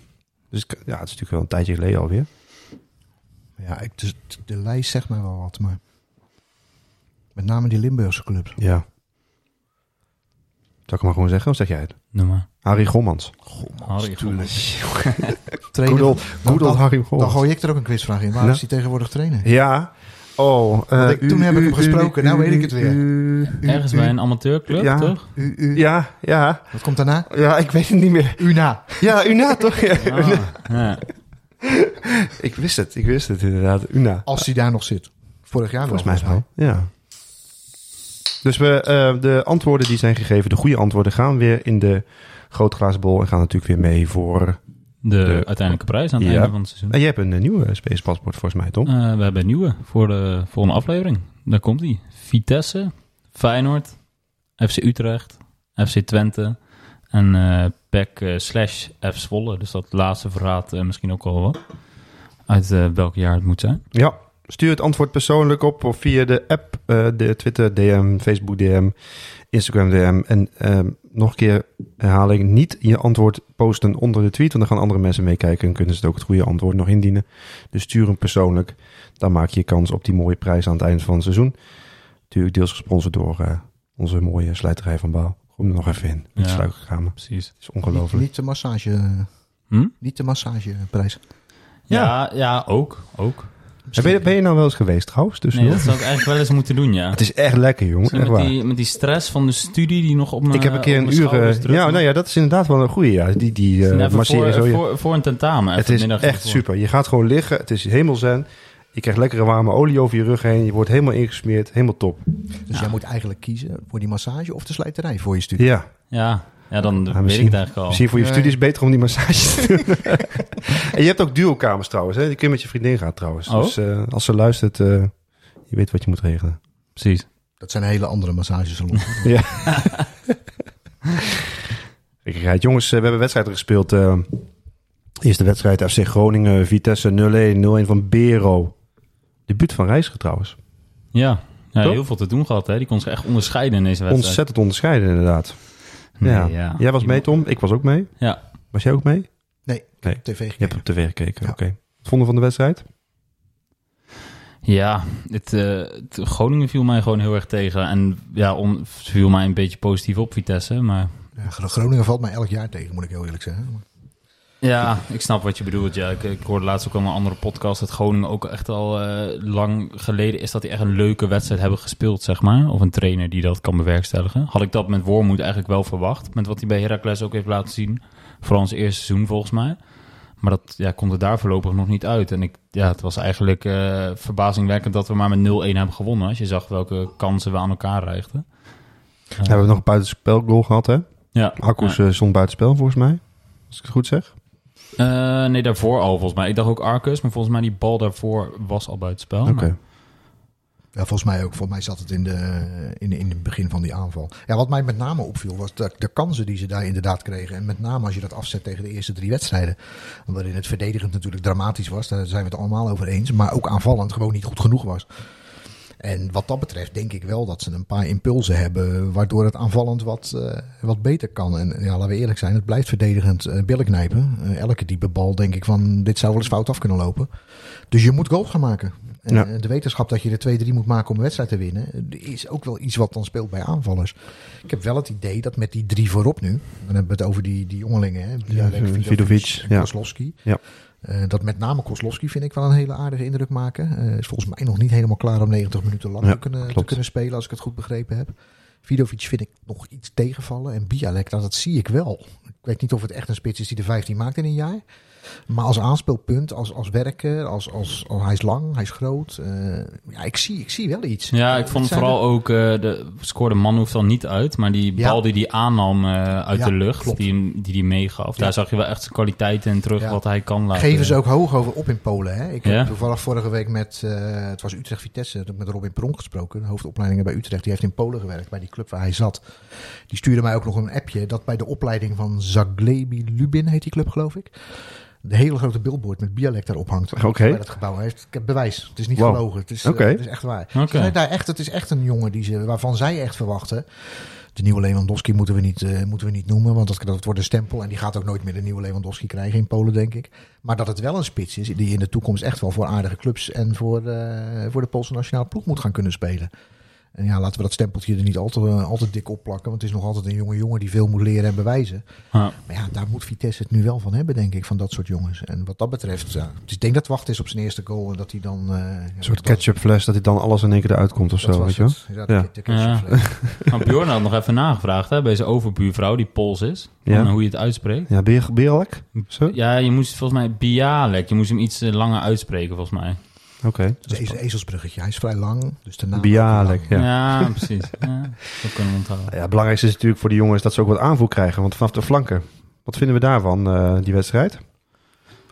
Dus ik- ja, het is natuurlijk wel een tijdje geleden alweer. Ja, ik, de, de lijst zegt mij wel wat, maar met name die Limburgse clubs. Ja. Zal ik hem maar gewoon zeggen, of zeg jij het? Noem maar. Harry Gommans. Harry Gommans. Trainer, Good old, good dan- old Harry dan Gommans. gooi ik er ook een quizvraag in. Waar Ja. is hij tegenwoordig trainer? Ja. Oh. eh, ik- toen heb ik hem gesproken, nou weet ik het weer. u- u- Ergens u- bij een amateurclub, Ja. toch? U, u, Ja, ja. Wat komt daarna? Ja, ik weet het niet meer. Una. Ja, Una toch? Ja. Ah, ja. Ik wist het, ik wist het inderdaad. Una. Als hij daar nog zit. Vorig jaar Volgens nog, mij wel. Ja. Dus we, eh, de antwoorden die zijn gegeven, de goede antwoorden, gaan weer in de glazen bol en gaan natuurlijk weer mee voor... De, De- uiteindelijke prijs aan het Ja. einde van het seizoen. En jij hebt een eh, nieuwe Space Paspoort volgens mij, Tom? Eh, we hebben een nieuwe voor de volgende aflevering. Daar komt hij. Vitesse, Feyenoord, FC Utrecht, FC Twente en eh PEC slash F Zwolle. Dus dat laatste verraadt misschien ook al wat. Uit welk jaar het moet zijn. Ja, stuur het antwoord persoonlijk op of via de app, eh, de Twitter DM, Facebook DM, Instagram DM. En ehm, nog een keer herhaling, niet je antwoord posten onder de tweet, want dan gaan andere mensen meekijken en kunnen ze het ook het goede antwoord nog indienen. Dus stuur hem persoonlijk, dan maak je kans op die mooie prijs aan het eind van het seizoen. Natuurlijk deels gesponsord door eh, onze mooie slijterij van Bouw. Kom er nog even in, met Ja. sluikkamer. Precies. Het is ongelooflijk. Niet de massage, Hm? niet de massageprijs. Ja, ja, ook. ook. En Ben, je, ben je nou wel eens geweest trouwens? Dus Nee, dat zou ik eigenlijk wel eens moeten doen, ja. Het is echt lekker, jongen. Echt met, waar. die, met die stress van de studie die nog op mijn Ik heb een keer een uur. eh, ja, nou ja, dat is inderdaad wel een goede. Ja. Die, die eh masseren voor, zo. je- voor, voor een tentamen. het is echt ervoor. super. Je gaat gewoon liggen. Het is hemelzen. Je krijgt lekkere warme olie over je rug heen. Je wordt helemaal ingesmeerd. Helemaal top. Dus jij moet eigenlijk kiezen voor die massage of de slijterij voor je studie. Ja, Ja, ja dan Ja, weet ik het eigenlijk al. misschien voor je Nee. studie is het beter om die massage te doen. en je hebt ook duokamers trouwens. Hè? Die kun je met je vriendin gaan trouwens. Oh. Dus eh, als ze luistert, eh, je weet wat je moet regelen. Precies. Dat zijn hele andere massagesalons. Ja. Gekkigheid. Jongens, eh, we hebben wedstrijden gespeeld. eh eerste wedstrijd FC Groningen, Vitesse 0-1, 0-1 van Bero. Debuut van Reiziger trouwens. Ja, ja heel veel te doen gehad. Hè. Die kon zich echt onderscheiden in deze wedstrijd. Ontzettend onderscheiden inderdaad. Nee, ja. ja. Jij was mee Tom, ik was ook mee. Ja. Was jij ook mee? Nee, Nee. tv Je hebt gekeken. op tv gekeken, Ja. oké. Wat vonden we van de wedstrijd? Ja, het, eh, het- Groningen viel mij gewoon heel erg tegen. En ja, on, viel mij een beetje positief op Vitesse. Maar Ja, Gro- Groningen valt mij elk jaar tegen, moet ik heel eerlijk zeggen. Ja, ik snap wat je bedoelt. Ja, ik, ik hoorde laatst ook al een andere podcast dat Groningen ook echt al eh, lang geleden is dat die echt een leuke wedstrijd hebben gespeeld, zeg maar. Of een trainer die dat kan bewerkstelligen. Had ik dat met Wormoed eigenlijk wel verwacht. Met wat hij bij Heracles ook heeft laten zien. Vooral ons eerste seizoen volgens mij. Maar dat ja, komt er daar voorlopig nog niet uit. En ik, ja, het was eigenlijk eh, verbazingwekkend dat we maar met 0-1 hebben gewonnen. Als je zag welke kansen we aan elkaar reigden. We hebben nog een buitenspelgoal gehad, hè? Ja, Akkoes ja. eh, stond buitenspel volgens mij. Als ik het goed zeg. Eh, nee, daarvoor al volgens mij. Ik dacht ook Arcus, maar volgens mij die bal daarvoor was al buitenspel. Oké. Maar- Ja, volgens mij ook. Volgens mij zat het in, de, in, de, in het begin van die aanval. Ja, wat mij met name opviel was de, de kansen die ze daar inderdaad kregen. En met name als je dat afzet tegen de eerste drie wedstrijden. Waarin het verdedigend natuurlijk dramatisch was. Daar zijn we het allemaal over eens. Maar ook aanvallend gewoon niet goed genoeg was. En wat dat betreft denk ik wel dat ze een paar impulsen hebben. Waardoor het aanvallend wat, eh, wat beter kan. En ja, laten we eerlijk zijn. Het blijft verdedigend billen knijpen. Eh, elke diepe bal denk ik van dit zou wel eens fout af kunnen lopen. Dus je moet goals gaan maken. En Ja. de wetenschap dat je er 2-3 moet maken om een wedstrijd te winnen, is ook wel iets wat dan speelt bij aanvallers. Ik heb wel het idee dat met die drie voorop nu, dan hebben we het over die, die jongelingen, hè, Vidovic, Vidovic en ja. Kozlowski. Ja. Eh, dat met name Kozlowski vind ik wel een hele aardige indruk maken. Eh, is volgens mij nog niet helemaal klaar om 90 minuten lang Ja, te, kunnen, te kunnen spelen, als ik het goed begrepen heb. Vidovic vind ik nog iets tegenvallen. En Bialek, dat, dat zie ik wel. Ik weet niet of het echt een spits is die de 15 maakt in een jaar. Maar als aanspeelpunt, als, als werker, als, als, als hij is lang, hij is groot. eh, ja, ik zie, ik zie wel iets. Ja, ik vond vooral er- ook, eh, de scoorde man hoeft dan niet uit, maar die Ja. bal die hij aannam eh, uit Ja, de lucht, klopt. die die hij meegaf, Ja. daar zag je wel echt zijn kwaliteiten in terug, Ja. wat hij kan laten. Geven ze ook hoog over op in Polen. Hè? Ik heb Ja? toevallig vorige week met, het was Utrecht-Vitesse, met Robin Pronk gesproken, de hoofdopleidingen bij Utrecht. Die heeft in Polen gewerkt, bij die club waar hij zat. Die stuurde mij ook nog een appje dat bij de opleiding van Zaglebi Lubin, heet die club geloof ik, de hele grote billboard met Bialek daarop hangt. Oké. Bij dat gebouw. Hij heeft, ik heb bewijs. Het is niet Wow. gelogen. Het is, eh, het is echt waar. Daar echt, het is echt een jongen die ze, waarvan zij echt verwachten. De nieuwe Lewandowski moeten we niet, eh, moeten we niet noemen, want dat, dat wordt een stempel. En die gaat ook nooit meer de nieuwe Lewandowski krijgen in Polen, denk ik. Maar dat het wel een spits is die in de toekomst echt wel voor aardige clubs en voor, eh, voor de Poolse nationale ploeg moet gaan kunnen spelen. En ja, laten we dat stempeltje er niet al te, al te dik op plakken. Want het is nog altijd een jonge jongen die veel moet leren en bewijzen. Ja. Maar ja, daar moet Vitesse het nu wel van hebben, denk ik, van dat soort jongens. En wat dat betreft, ja, dus ik denk dat het wacht is op zijn eerste goal. En dat hij dan... eh, Een soort ketchupfles, dat hij dan alles in één keer eruit komt of dat zo, was weet je wel? het. Ja, de, ketchupfles. Maar Bjorn had nog even nagevraagd hè, bij zijn overbuurvrouw, die Pools is, van, Ja. hoe je het uitspreekt. Ja? Zo? Ja, je moest volgens mij Bialek, je moest hem iets eh, langer uitspreken volgens mij. Oké. Het is een ezelsbruggetje. Hij is vrij lang, dus de naam... Ja. Ja, precies. Ja, dat kunnen we onthouden. Ja, het belangrijkste is natuurlijk voor de jongens dat ze ook wat aanvoer krijgen. Want vanaf de flanken, wat vinden we daarvan, eh, die wedstrijd?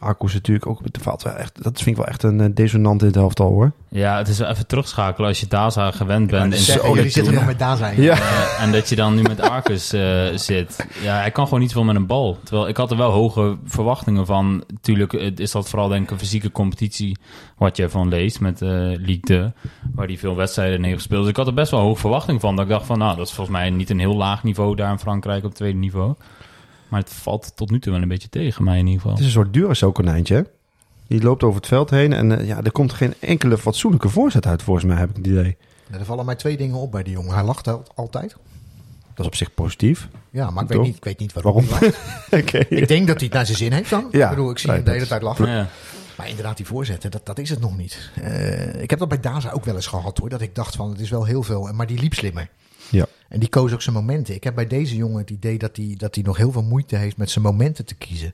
Arkoes natuurlijk ook, het valt wel echt, dat vind ik wel echt een eh, dissonant in het helftal hoor. Ja, het is wel even terugschakelen als je Daza gewend bent. Dus in jullie zitten tour. nog met daar zijn. Ja. Eh, en dat je dan nu met Arcus eh, zit. Ja, hij kan gewoon niet veel met een bal. Terwijl ik had er wel hoge verwachtingen van. Tuurlijk eh, is dat vooral denk ik een fysieke competitie wat je van leest met eh League 2. Waar hij veel wedstrijden in heeft gespeeld. Dus ik had er best wel hoge verwachtingen van. Dat ik dacht van nou, dat is volgens mij niet een heel laag niveau daar in Frankrijk op tweede niveau. Maar het valt tot nu toe wel een beetje tegen mij in ieder geval. Het is een soort Duracell-konijntje. hè? Die loopt over het veld heen en eh, ja, er komt geen enkele fatsoenlijke voorzet uit volgens mij, heb ik het idee. Ja, er vallen mij twee dingen op bij die jongen. Hij lacht al- altijd. Dat is op zich positief. Ja, maar ik weet, niet, ik weet niet waarom. Ik denk dat hij het naar zijn zin heeft dan. Ja. Ik bedoel, ik zie hem de hele tijd lachen. Ja. Maar inderdaad, die voorzetten, dat, dat is het nog niet. Eh, ik heb dat bij Daza ook wel eens gehad hoor. Dat ik dacht van, het is wel heel veel. Maar die liep slimmer. En die koos ook zijn momenten. Ik heb bij deze jongen het idee dat hij, dat hij nog heel veel moeite heeft met zijn momenten te kiezen.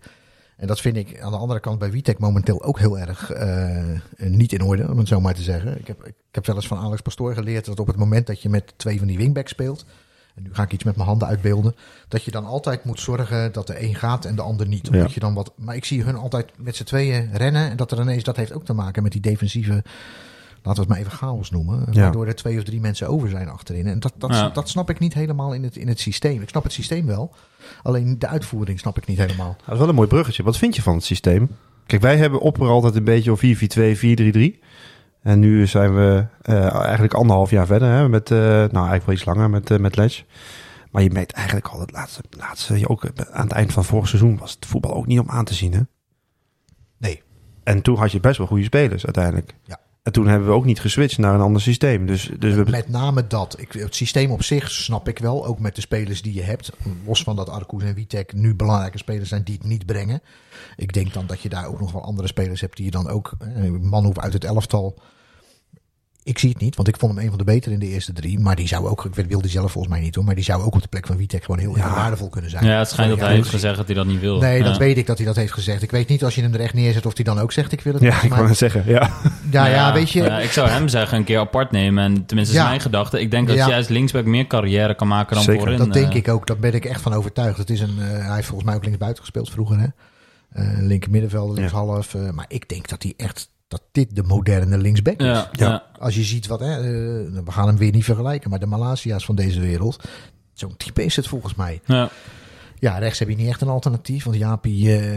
En dat vind ik aan de andere kant bij Witek momenteel ook heel erg eh, niet in orde, om het zo maar te zeggen. Ik heb, ik heb wel eens van Alex Pastoor geleerd dat op het moment dat je met twee van die wingbacks speelt, en nu ga ik iets met mijn handen uitbeelden, dat je dan altijd moet zorgen dat de een gaat en de ander niet. Omdat Ja. je dan wat, maar ik zie hun altijd met z'n tweeën rennen en dat er ineens, dat heeft ook te maken met die defensieve, laten we het maar even chaos noemen, Ja. waardoor er twee of drie mensen over zijn achterin. En dat, dat, Ja. dat snap ik niet helemaal in het, in het systeem. Ik snap het systeem wel, alleen de uitvoering snap ik niet helemaal. Dat is wel een mooi bruggetje. Wat vind je van het systeem? Kijk, wij hebben opper altijd een beetje op 4-4-2, 4-3-3. En nu zijn we eh, eigenlijk anderhalf jaar verder. Hè, met, eh, nou, eigenlijk wel iets langer met, eh met Ledge. Maar je merkt eigenlijk al het laatste, laatste ook aan het eind van vorig seizoen was het voetbal ook niet om aan te zien. Hè? Nee. En toen had je best wel goede spelers uiteindelijk. Ja. En toen hebben we ook niet geswitcht naar een ander systeem. Dus, dus we, Met name dat. Ik, het systeem op zich snap ik wel. Ook met de spelers die je hebt. Los van dat Arkoes en Witek nu belangrijke spelers zijn die het niet brengen. Ik denk dan dat je daar ook nog wel andere spelers hebt die je dan ook... Eh, Manhoef uit het elftal. Ik zie het niet, want ik vond hem een van de betere in de eerste drie. Maar die zou ook, ik wil die zelf volgens mij niet hoor. Maar die zou ook op de plek van Witek gewoon heel erg waardevol kunnen zijn. Ja, het schijnt dat hij heeft gezegd dat hij dat niet wil. Nee, dat Ja. weet ik dat hij dat heeft gezegd. Ik weet niet als je hem er echt neerzet of hij dan ook zegt ik wil het. ja, ik Maar- wou net zeggen. Ja. ja, Nou ja, weet je. ja, ik zou hem zeggen een keer apart nemen. En tenminste, is Ja. mijn gedachte. Ik denk dat Ja. je juist linksback meer carrière kan maken dan Zeker. voorin. Dat denk eh. ik ook. Daar ben ik echt van overtuigd. Het is een, eh, hij heeft volgens mij ook linksbuiten gespeeld vroeger. Hè? Eh linker middenvelder, linkshalf. eh, maar ik denk dat hij echt dat dit de moderne linksback is. Ja, Ja. ja. Als je ziet wat, hè, eh, we gaan hem weer niet vergelijken, maar de Malasia's van deze wereld. Zo'n type is het volgens mij. ja. Ja, rechts heb je niet echt een alternatief. Want Jaapie, eh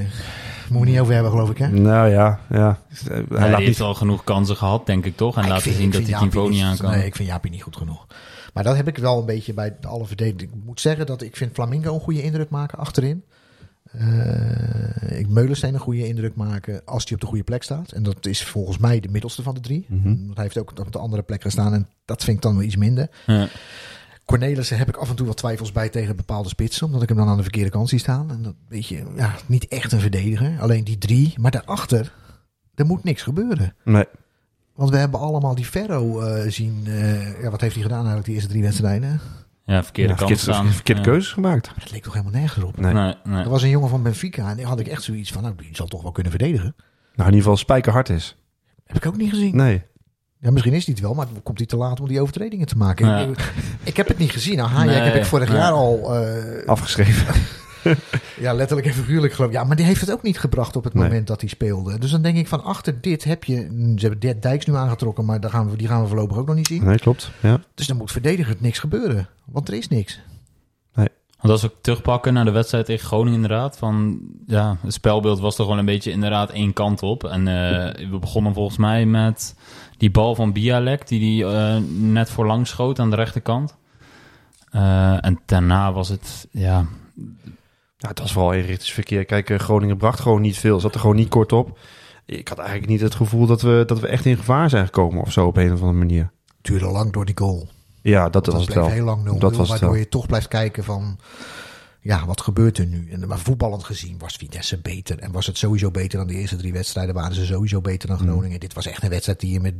moeten we niet over hebben, geloof ik. Hè? Nou ja, ja. Hij laat die niet heeft al genoeg kansen gehad, denk ik toch? En Maar ik laten vind- zien dat hij het Jaapie niveau niet niet- aan kan. Nee, ik vind Jaapie niet goed genoeg. Maar dat heb ik wel een beetje bij alle verdediging. Ik moet zeggen dat ik vind Flamingo een goede indruk maken achterin. Eh, ik Meulensteen een goede indruk maken als hij op de goede plek staat. En dat is volgens mij de middelste van de drie. Mhm. Want hij heeft ook op de andere plek gestaan en dat vind ik dan wel iets minder. Ja. Cornelissen heb ik af en toe wat twijfels bij tegen bepaalde spitsen. Omdat ik hem dan aan de verkeerde kant zie staan. En dat weet je, ja, niet echt een verdediger. Alleen die drie. Maar daarachter, er moet niks gebeuren. Nee. Want we hebben allemaal die Ferro eh, zien. eh, ja, wat heeft hij gedaan eigenlijk die eerste drie wedstrijden? Ja, verkeerde Ja, kant verkeerde, staan. verkeerde Ja. keuzes gemaakt. Maar dat leek toch helemaal nergens op. Nee. Nee, nee. Er was een jongen van Benfica en die had ik echt zoiets van, nou, die zal toch wel kunnen verdedigen. Nou, in ieder geval spijkerhard is. Heb ik ook niet gezien. Nee. Ja, misschien is hij het wel, maar komt hij te laat om die overtredingen te maken. Ja. Ik, ik heb het niet gezien. Nou, Hayek Nee, heb ik vorig nee. jaar al, eh, Afgeschreven. ja, letterlijk en figuurlijk geloof ik. Ja, maar die heeft het ook niet gebracht op het Nee. moment dat hij speelde. Dus dan denk ik van, achter dit heb je, ze hebben Dirk Dijks nu aangetrokken, maar daar gaan we, die gaan we voorlopig ook nog niet zien. Nee, klopt. Ja. Dus dan moet verdedigend niks gebeuren, want er is niks. Want als we terugpakken naar de wedstrijd tegen Groningen inderdaad, van ja, het spelbeeld was toch wel een beetje inderdaad één kant op. En eh, we begonnen volgens mij met die bal van Bialek, die die eh, net voorlang schoot aan de rechterkant. Eh, en daarna was het, ja, Ja, het was vooral inrichtingsverkeer. Kijk, eh, Groningen bracht gewoon niet veel. Zat er gewoon niet kort op. Ik had eigenlijk niet het gevoel dat we, dat we echt in gevaar zijn gekomen of zo op een of andere manier. Het duurde lang door die goal. Ja, dat, Dat was het wel. heel lang 0 Dat was waardoor wel. je toch blijft kijken van... Ja, wat gebeurt er nu? En, maar voetballend gezien was Vitesse beter. En was het sowieso beter dan de eerste drie wedstrijden. Waren ze sowieso beter dan Groningen. Dit was echt een wedstrijd die je met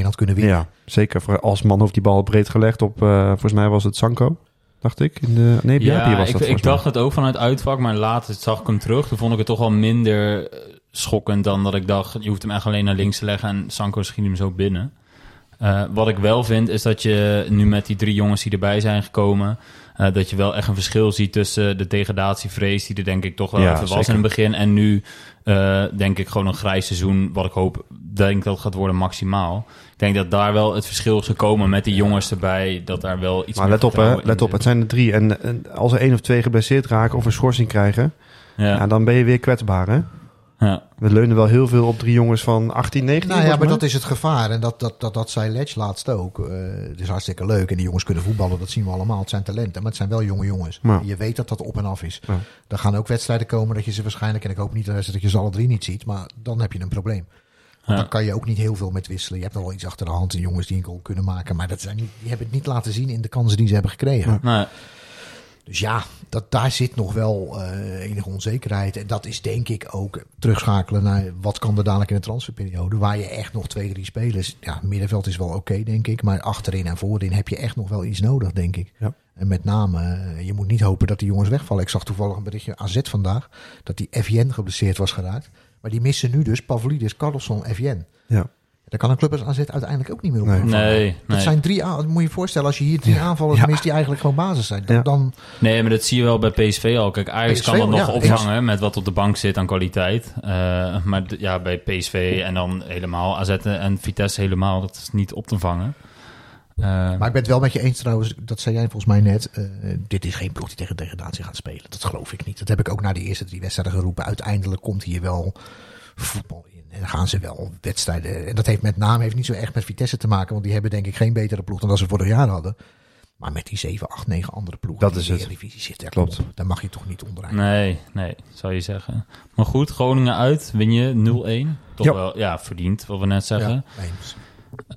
3-4-1 had kunnen winnen. Ja, zeker. Als man heeft die bal breed gelegd op, eh, volgens mij was het Sanko, dacht ik. In de, nee, Biapi ja was ik, dat ik dacht het ook vanuit uitvak, maar later zag ik hem terug. Toen vond ik het toch wel minder eh, schokkend dan dat ik dacht, je hoeft hem echt alleen naar links te leggen en Sanko schiet hem zo binnen. Eh, wat ik wel vind, is dat je nu met die drie jongens die erbij zijn gekomen, eh, dat je wel echt een verschil ziet tussen de degradatievrees, die er denk ik toch wel Ja, even was zeker. in het begin, en nu denk ik gewoon een grijs seizoen, wat ik hoop, denk dat het gaat worden maximaal. Ik denk dat daar wel het verschil is gekomen met die jongens erbij, dat daar wel iets Maar meer let op, hè, let op. Het zijn er drie. En, en als er één of twee geblesseerd raken of een schorsing krijgen, Ja, ja. dan ben je weer kwetsbaar, hè? ja. We leunen wel heel veel op drie jongens van 18, 19. Nou ja, maar dat is het gevaar. En dat, dat, dat, dat zei Letch laatst ook. Eh, het is hartstikke leuk. En die jongens kunnen voetballen, dat zien we allemaal. Het zijn talenten, maar het zijn wel jonge jongens. Ja. Je weet dat dat op en af is. Ja. Er gaan ook wedstrijden komen dat je ze waarschijnlijk... en ik hoop niet dat je ze alle drie niet ziet... maar dan heb je een probleem. Want dan kan je ook niet heel veel met wisselen. Je hebt nog wel iets achter de hand. En jongens die een goal kunnen maken. Maar dat zijn niet, die hebben het niet laten zien in de kansen die ze hebben gekregen. Nee. Dus ja, dat, daar zit nog wel eh, enige onzekerheid. En dat is denk ik ook terugschakelen naar wat kan er dadelijk in de transferperiode. Waar je echt nog twee, drie spelers. Ja, middenveld is wel oké, denk ik. Maar achterin en voorin heb je echt nog wel iets nodig, denk ik. Ja. En met name, eh, je moet niet hopen dat die jongens wegvallen. Ik zag toevallig een berichtje AZ vandaag, dat die FJN geblesseerd was geraakt. Maar die missen nu dus Pavlidis, Carlson, FJN. Ja. Daar kan een club als AZ uiteindelijk ook niet meer op. Nee. Nee, Dat nee. zijn drie, aan- moet je je voorstellen, als je hier drie aanvallers Ja. mist die eigenlijk gewoon basis zijn. Dan, Ja. dan Nee, maar dat zie je wel bij PSV al. Kijk, Ajax PSV, kan dat nog ja, opvangen met wat op de bank zit aan kwaliteit. Eh, maar ja, bij PSV en dan helemaal AZ en Vitesse helemaal, dat is niet op te vangen. Eh, Maar ik ben het wel met je eens trouwens, dat zei jij volgens mij net. eh, dit is geen ploeg die tegen degradatie gaat spelen. Dat geloof ik niet. Dat heb ik ook na die eerste drie wedstrijden geroepen. Uiteindelijk komt hier wel voetbal in. En dan gaan ze wel wedstrijden. En dat heeft met name heeft niet zo echt met Vitesse te maken. Want die hebben denk ik geen betere ploeg dan dat ze vorig jaar hadden. Maar met die 7, 8, 9 andere ploegen Dat die is in de het. Eredivisie zitten. ja, Klopt. Daar mag je toch niet onderuit. nee, nee, zou je zeggen. Maar goed, Groningen uit, win je 0-1. Toch Ja. wel, ja, verdiend, wat we net zeggen. Ja, eens.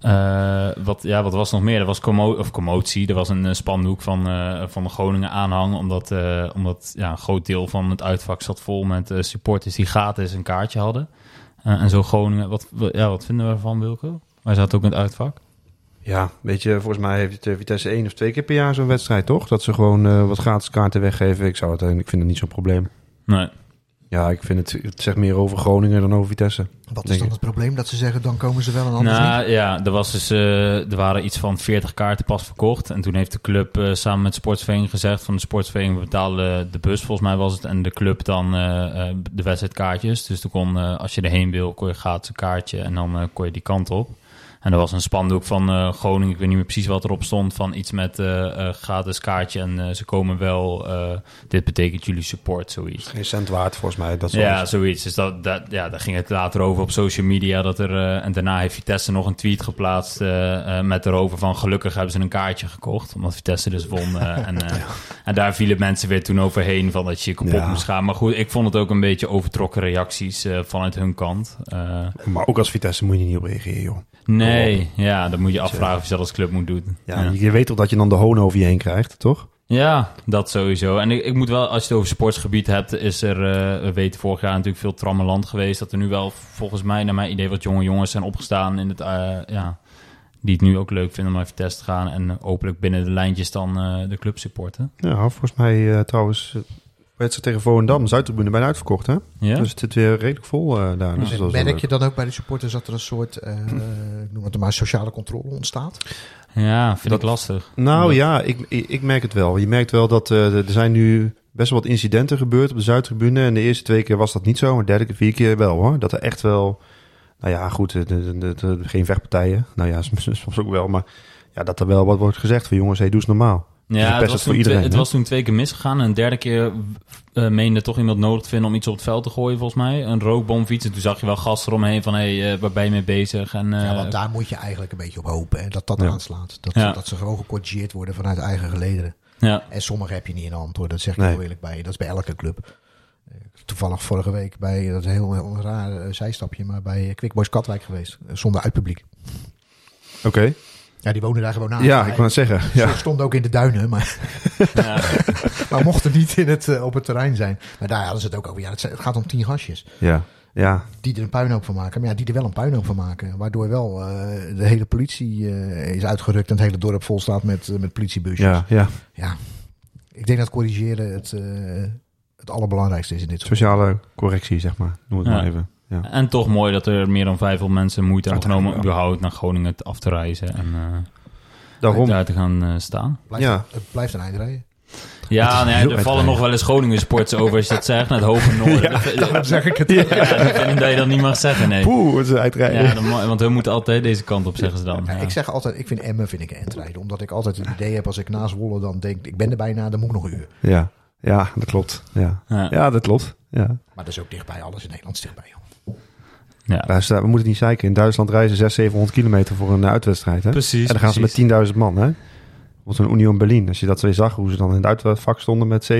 Eh, wat, ja, wat was nog meer? Er was commo of commotie. Er was een eh, spandoek van, eh, van de Groningen aanhang. Omdat, omdat ja, een groot deel van het uitvak zat vol met supporters die gratis een kaartje hadden. En zo Groningen. Wat, ja, wat vinden we ervan, Wilco? Wij zaten ook in het uitvak. Ja, weet je, volgens mij heeft Vitesse één of twee keer per jaar zo'n wedstrijd, toch? Dat ze gewoon wat gratis kaarten weggeven. Ik, zou het, ik vind het niet zo'n probleem. Nee. Ja, ik vind het, het zegt meer over Groningen dan over Vitesse. Wat is dan ik. het probleem? Dat ze zeggen, dan komen ze wel en anders niet? Nou ja, er, was dus, eh, er waren iets van 40 kaarten pas verkocht. En toen heeft de club eh, samen met de sportsvereniging gezegd... van de sportsvereniging we betalen de bus, volgens mij was het... en de club dan eh, eh, de wedstrijdkaartjes. Dus toen kon, eh, als je erheen wil, kon je gratis een kaartje... en dan eh, kon je die kant op. En er was een spandoek van eh, Groningen, ik weet niet meer precies wat erop stond... van iets met eh, eh, gratis kaartje en ze komen wel... dit betekent jullie support, zoiets. Geen cent waard, volgens mij. Dat Ja, zoiets. Dus dat, dat, ja, daar ging het later over op social media. Dat er, en daarna heeft Vitesse nog een tweet geplaatst met erover van gelukkig hebben ze een kaartje gekocht. Omdat Vitesse dus won. en, en daar vielen mensen weer toen overheen van dat je je kapot Ja. moest gaan. Maar goed, ik vond het ook een beetje overtrokken reacties vanuit hun kant. Maar ook als Vitesse moet je niet op reageren, joh. nee, ja, dan moet je afvragen of je dat als club moet doen. Ja, Je weet toch dat je dan de hoon over je heen krijgt, toch? Ja, dat sowieso. En ik, ik moet wel, als je het over sportsgebied hebt, is er, eh, we weten vorig jaar natuurlijk veel trammeland geweest. Dat er nu wel, volgens mij, naar mijn idee, wat jonge jongens zijn opgestaan in het, eh, ja, die het nu ook leuk vinden om naar Vitesse te gaan. En hopelijk binnen de lijntjes dan eh, de club supporten. Ja, volgens mij trouwens, wedstrijd tegen Volendam, Zuidtribune bijna uitverkocht, hè? Ja? Dus het zit weer redelijk vol eh, daar. Dus Merk je dan ook bij de supporters dat er een soort, eh, ik noem het maar, sociale controle ontstaat? ja, vind Dat- ik lastig. Nou Omdat- ja, ik, ik, ik merk het wel. Je merkt wel dat eh, er zijn nu best wel wat incidenten gebeurd op de Zuidtribune. En de eerste twee keer was dat niet zo, maar de derde keer, vier keer wel hoor. Dat er echt wel, nou ja, goed, de, de, de- de- geen vechtpartijen. Nou ja, soms soms ook wel, maar ja, dat er wel wat wordt gezegd van jongens, hey, doe eens normaal. Ja, verpest het het was, voor toen iedereen, twee, het was toen twee keer misgegaan. En een derde keer eh, meende toch iemand nodig te vinden om iets op het veld te gooien, volgens mij. Een rookbomfiets. En toen zag je wel gasten eromheen van, hé, hey, waar ben je mee bezig? En, ja, eh, want daar moet je eigenlijk een beetje op hopen. Hè, dat dat Ja. aanslaat. Dat, Ja. dat ze gewoon gecorrigeerd worden vanuit eigen gelederen. ja. En sommige heb je niet in de hand hoor. Dat zeg ik Nee. heel eerlijk bij. Dat is bij elke club. Eh, Toevallig vorige week bij, dat is een heel, heel raar eh, zijstapje, maar bij Quick Boys Katwijk geweest. eh, Zonder uitpubliek. Oké. Ja, die wonen daar gewoon na. Ja, ik kan het zeggen. Ze Ja. stonden ook in de duinen, maar, ja. maar mochten niet in het, eh, op het terrein zijn. Maar daar hadden ze het ook over. Ja, het, gaat om tien gastjes. Ja. Ja. die er een puinhoop van maken. Maar ja, die er wel een puinhoop van maken. Waardoor wel eh, de hele politie eh, is uitgerukt en het hele dorp vol staat met, met politiebusjes. Ja. Ja. Ja. Ik denk dat corrigeren het, eh, het allerbelangrijkste is in dit soort. Sociale correctie, zeg maar. Noem het Ja. maar even. Ja. En toch mooi dat er meer dan 500 mensen moeite hebben genomen om überhaupt naar Groningen af te reizen en eh, Daarom. daar te gaan eh, staan. Blijft, Ja. Het blijft een eindrijden. Ja, nee, er vallen nog wel eens Groningen sports over als je dat zegt, naar het hoge noorden. Dat- Daarom zeg ik het. Ja, ik vind dat je dat niet mag zeggen, nee. Poeh, het is uitrijden. Ja, dan want we moeten altijd deze kant op, zeggen ze dan. Ja, Ja. Ik zeg altijd, ik vind Emmen vind ik een eindrijden. Omdat ik altijd het idee heb als ik naast Wolle dan denk, ik ben er bijna, dan moet ik nog een uur. Ja. Ja, dat klopt. Ja. Ja. Ja, dat klopt. Ja. Maar dat is ook dichtbij, alles in Nederland is dichtbij. Joh. Ja. We moeten niet zeiken. In Duitsland reizen 600, 700 kilometer voor een eh, uitwedstrijd. Hè? Precies. en dan gaan ze met 10.000 man. Hè? Wat een Union Berlin. Als je dat weer zag, hoe ze dan in het uitvak stonden met 7.000,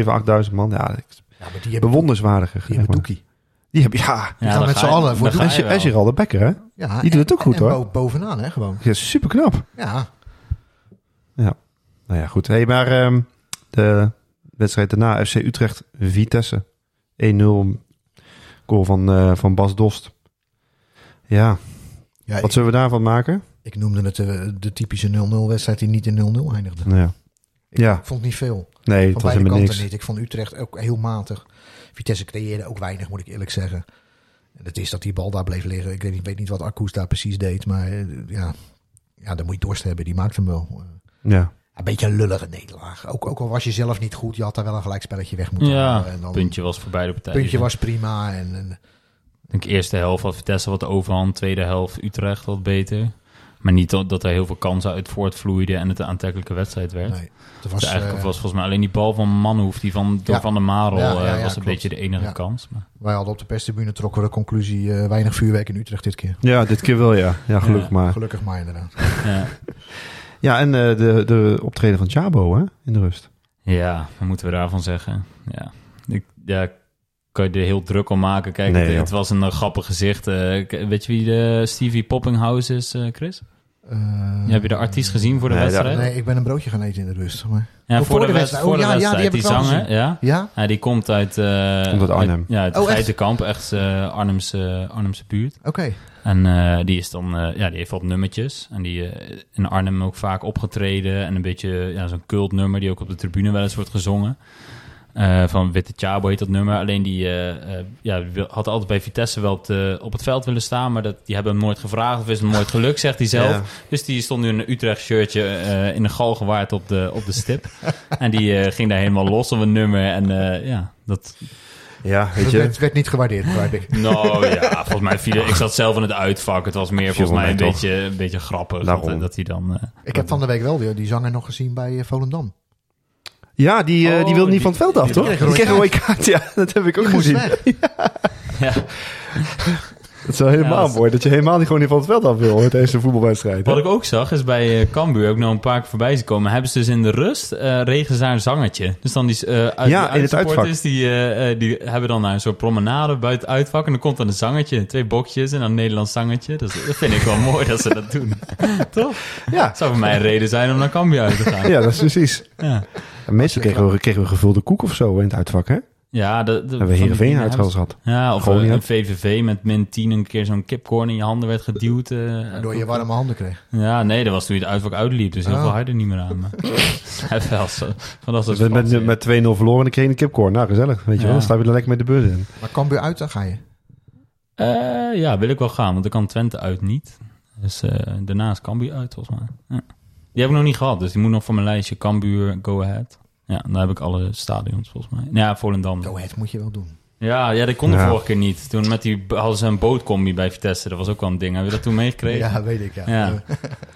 8.000 man. Ja, Ja, maar die hebben, bewonderswaardige. die hebben Doekie. Die hebben, ja. Ja, gaan met z'n je- allen voor En wel. Gerald de Bekker, hè? Ja, Die doet het ook en- goed, en hoor. bo- bovenaan, hè, gewoon. Ja, super knap. Ja, Nou ja, goed. Hey, maar ehm, de wedstrijd daarna, FC Utrecht, Vitesse. 1-0 goal van, eh, van Bas Dost. Ja, ja wat ik, zullen we daarvan maken? ik noemde het eh, de typische 0-0 wedstrijd die niet in 0-0 eindigde. Ja. Ik, Ja. ik vond het niet veel. Nee, Van het was beide helemaal kanten niks. niet. Ik vond Utrecht ook heel matig. Vitesse creëerde ook weinig, moet ik eerlijk zeggen. En het is dat die bal daar bleef liggen. Ik weet niet, weet niet wat Arkoes daar precies deed. Maar eh, ja, ja, dan moet je dorst hebben. Die maakt hem wel. Ja. Een beetje een lullige nederlaag. Ook, ook al was je zelf niet goed, je had daar wel een gelijkspelletje weg moeten Ja, halen. En dan, puntje was voor beide partijen. puntje was prima. En, en denk eerste helft had Vitesse wat de overhand, tweede helft Utrecht wat beter. Maar niet dat dat er heel veel kansen uit voortvloeiden en het een aantrekkelijke wedstrijd werd. nee, het was, Dus eigenlijk eh, was volgens mij alleen die bal van Manhoef, die van, door Ja. Van der Marel, Ja, eh, ja, ja, was een klopt. beetje de enige Ja. kans. Maar, wij hadden op de perstribune trokken we de conclusie eh, weinig vuurwerk in Utrecht dit keer. ja, dit keer wel ja. Ja, gelukkig Ja. maar. Gelukkig maar inderdaad. ja. Ja, en eh, de, de optreden van Chabo hè, in de rust. ja, wat moeten we daarvan zeggen? Ja, ik, ja, kan je er heel druk om maken. Kijk, Nee, het, was een eh, grappig gezicht. eh, weet je wie de Stevie Poppinghouse is, eh, Chris? Eh, heb je de artiest gezien voor de Nee, wedstrijd? Nee, ik ben een broodje gaan eten in de rust. Maar... Ja, Oh, voor, de, wedstrijd. Oh, Voor de ja, ja, die wel zanger, ja. Ja? Ja, die komt uit... eh Komt uit Arnhem. ja, uit Oh, echt? Geitenkamp, echt eh, Arnhemse, Arnhemse buurt. Oké. En eh, die is dan, eh, ja, die heeft wat nummertjes. En die in Arnhem ook vaak opgetreden. En een beetje ja, zo'n cultnummer die ook op de tribune wel eens wordt gezongen. Eh, van Witte Chabo heet dat nummer. Alleen die eh, eh, ja, had altijd bij Vitesse wel op, de, op het veld willen staan. Maar dat, die hebben hem nooit gevraagd of is hem nooit gelukt, zegt hij zelf. Ja. Dus die stond nu in een Utrecht shirtje eh, in een gal gewaard op de, op de stip. en die eh, ging daar helemaal los op een nummer. En eh, ja, dat... Ja, weet Het je. werd, werd niet gewaardeerd, begrijp ik. Nou ja, volgens mij viel Ik zat zelf in het uitvak. Het was meer volgens mij een beetje, een beetje grappig. Dat, dat hij dan... eh, Ik heb van de week wel weer die zanger nog gezien bij Volendam. Ja, die, eh, Oh, die wilde niet die- van het veld af, die toch? Die kreeg een rode kaart. Ja, dat heb ik ook gezien. ja. Dat is wel helemaal Ja, mooi. Dat je helemaal niet gewoon niet van het veld af wil tijdens een voetbalwedstrijd. Wat ik ook zag, is bij eh Cambuur ook nog een paar keer voorbij zien komen. Hebben ze dus in de rust, daar een zangertje. Dus dan die, eh uit, Ja, die in het uitsupporters, Die, die hebben dan een soort promenade buiten het uitvak. En dan komt dan een zangetje. Twee bokjes en dan een Nederlands zangetje. Dus dat vind ik wel mooi dat ze dat doen. Toch? Ja. Dat zou voor mij een reden zijn om naar Cambuur uit te gaan. ja, dat is precies. Ja, En meestal kregen we, kregen we gevulde koek of zo in het uitvak, hè? ja de, de, Hebben we Heerenveen dingen uit wel eens gehad. Ja, of Groningen. een VVV met min 10 een keer zo'n kipcorn in je handen werd geduwd. eh, Waardoor je warme handen kreeg. Ja, nee, dat was toen je het uitvak uitliep. Dus heel Oh. veel harder niet meer aan. Maar... Hij wel zo. Van dat soort Met, met, fratsen. met 2-0 verloren en dan kreeg je een kipcorn. Nou, gezellig. Weet je Ja. wel, dan sta je er lekker met de bus in. Maar Cambuur uit, dan ga je. Eh, ja, wil ik wel gaan, want dan kan Twente uit niet. Dus eh daarnaast Cambuur uit, volgens mij. Ja. Die heb ik nog niet gehad, dus die moet nog van mijn lijstje. Cambuur, Go Ahead. Ja, dan heb ik alle stadions, volgens mij. Ja, Volendam. Go ahead, moet je wel doen. Ja, ja, dat kon de Ja. vorige keer niet. Toen met die, hadden ze een bootcombi bij Vitesse. Dat was ook wel een ding. Heb je dat toen meegekregen? Ja, weet ik. Ja. Ja.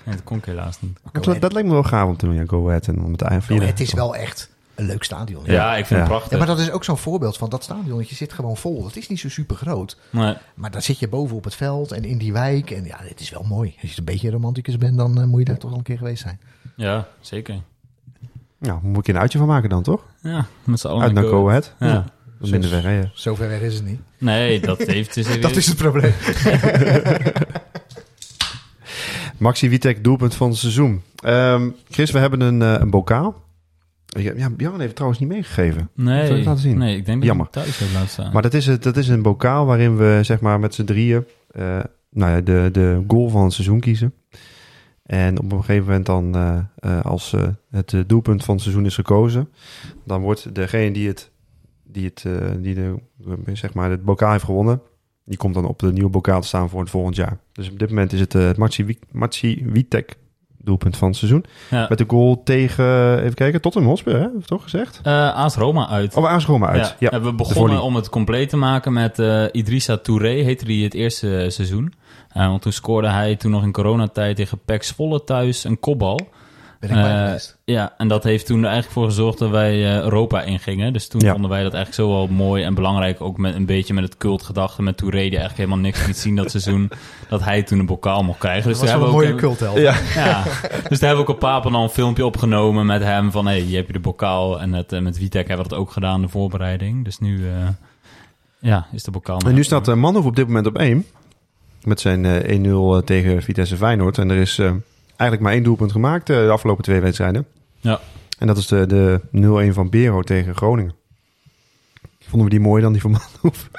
Dat kon ik helaas niet. Dat, lijkt me wel gaaf om te doen, ja. Go Ahead en om het eind Go Ahead is wel echt een leuk stadion. Ja, ik vind Ja. het prachtig. Ja, maar dat is ook zo'n voorbeeld van dat stadion. Je zit gewoon vol. Het is niet zo super groot. Maar- Maar dan zit je boven op het veld en in die wijk. En ja, het is wel mooi. Als je een beetje romanticus bent, dan eh, moet je daar toch wel een keer geweest zijn. ja, zeker. Nou, moet ik een uitje van maken dan, toch? Ja, met z'n allen Uit naar Go Ahead. Ja. Ja. Dat minder ver rijden. Zo ver weg is het niet. Nee, dat heeft dus Dat is het probleem. Maxi Witek, doelpunt van het seizoen. Ehm, Chris, we hebben een, eh, een bokaal. Ja, Björn heeft het trouwens niet meegegeven. Nee, Zal ik laten zien? nee, ik denk dat Jammer. ik thuis heb laten staan. Maar dat is, het, dat is een bokaal waarin we zeg maar met z'n drieën eh, nou ja, de, de goal van het seizoen kiezen. En op een gegeven moment dan, eh, eh, als het doelpunt van het seizoen is gekozen, dan wordt degene die het, die het, die de, zeg maar het bokaal heeft gewonnen, die komt dan op de nieuwe bokaal te staan voor het volgend jaar. Dus op dit moment is het Wi- Matsi Witek doelpunt van het seizoen. ja. Met de goal tegen, even kijken, Tottenham Hotspur, hè? Toch gezegd? Eh, AS Roma uit. Of AS Roma uit. Ja, we begonnen om het compleet te maken met eh Idrissa Touré, heette hij het eerste eh, seizoen. Want toen scoorde hij toen nog in coronatijd tegen PEC Zwolle thuis een kopbal. Ben ik bij Eh, geweest. ja, en dat heeft toen er eigenlijk voor gezorgd dat wij eh, Europa ingingen. Dus toen Ja. vonden wij dat eigenlijk zo wel mooi en belangrijk. Ook met een beetje met het cultgedachte met Touré, die eigenlijk helemaal niks liet zien dat seizoen. Dat hij toen een bokaal mocht krijgen. Dus Dat was een mooie ook- cultheld. Ja. ja, dus daar hebben we ook op Papendal een filmpje opgenomen met hem van... hé, hey, hier heb je de bokaal. En het, eh, met Vitek hebben we dat ook gedaan, de voorbereiding. Dus nu eh, ja, is de bokaal... En nu staat uh, Manhoef op dit moment op 1. Met zijn eh 1-0 tegen Vitesse Feyenoord. En er is eh, eigenlijk maar één doelpunt gemaakt eh, de afgelopen twee wedstrijden. Ja. En dat is de, de 0-1 van Bero tegen Groningen. Vonden we die mooier dan die van Manhoef?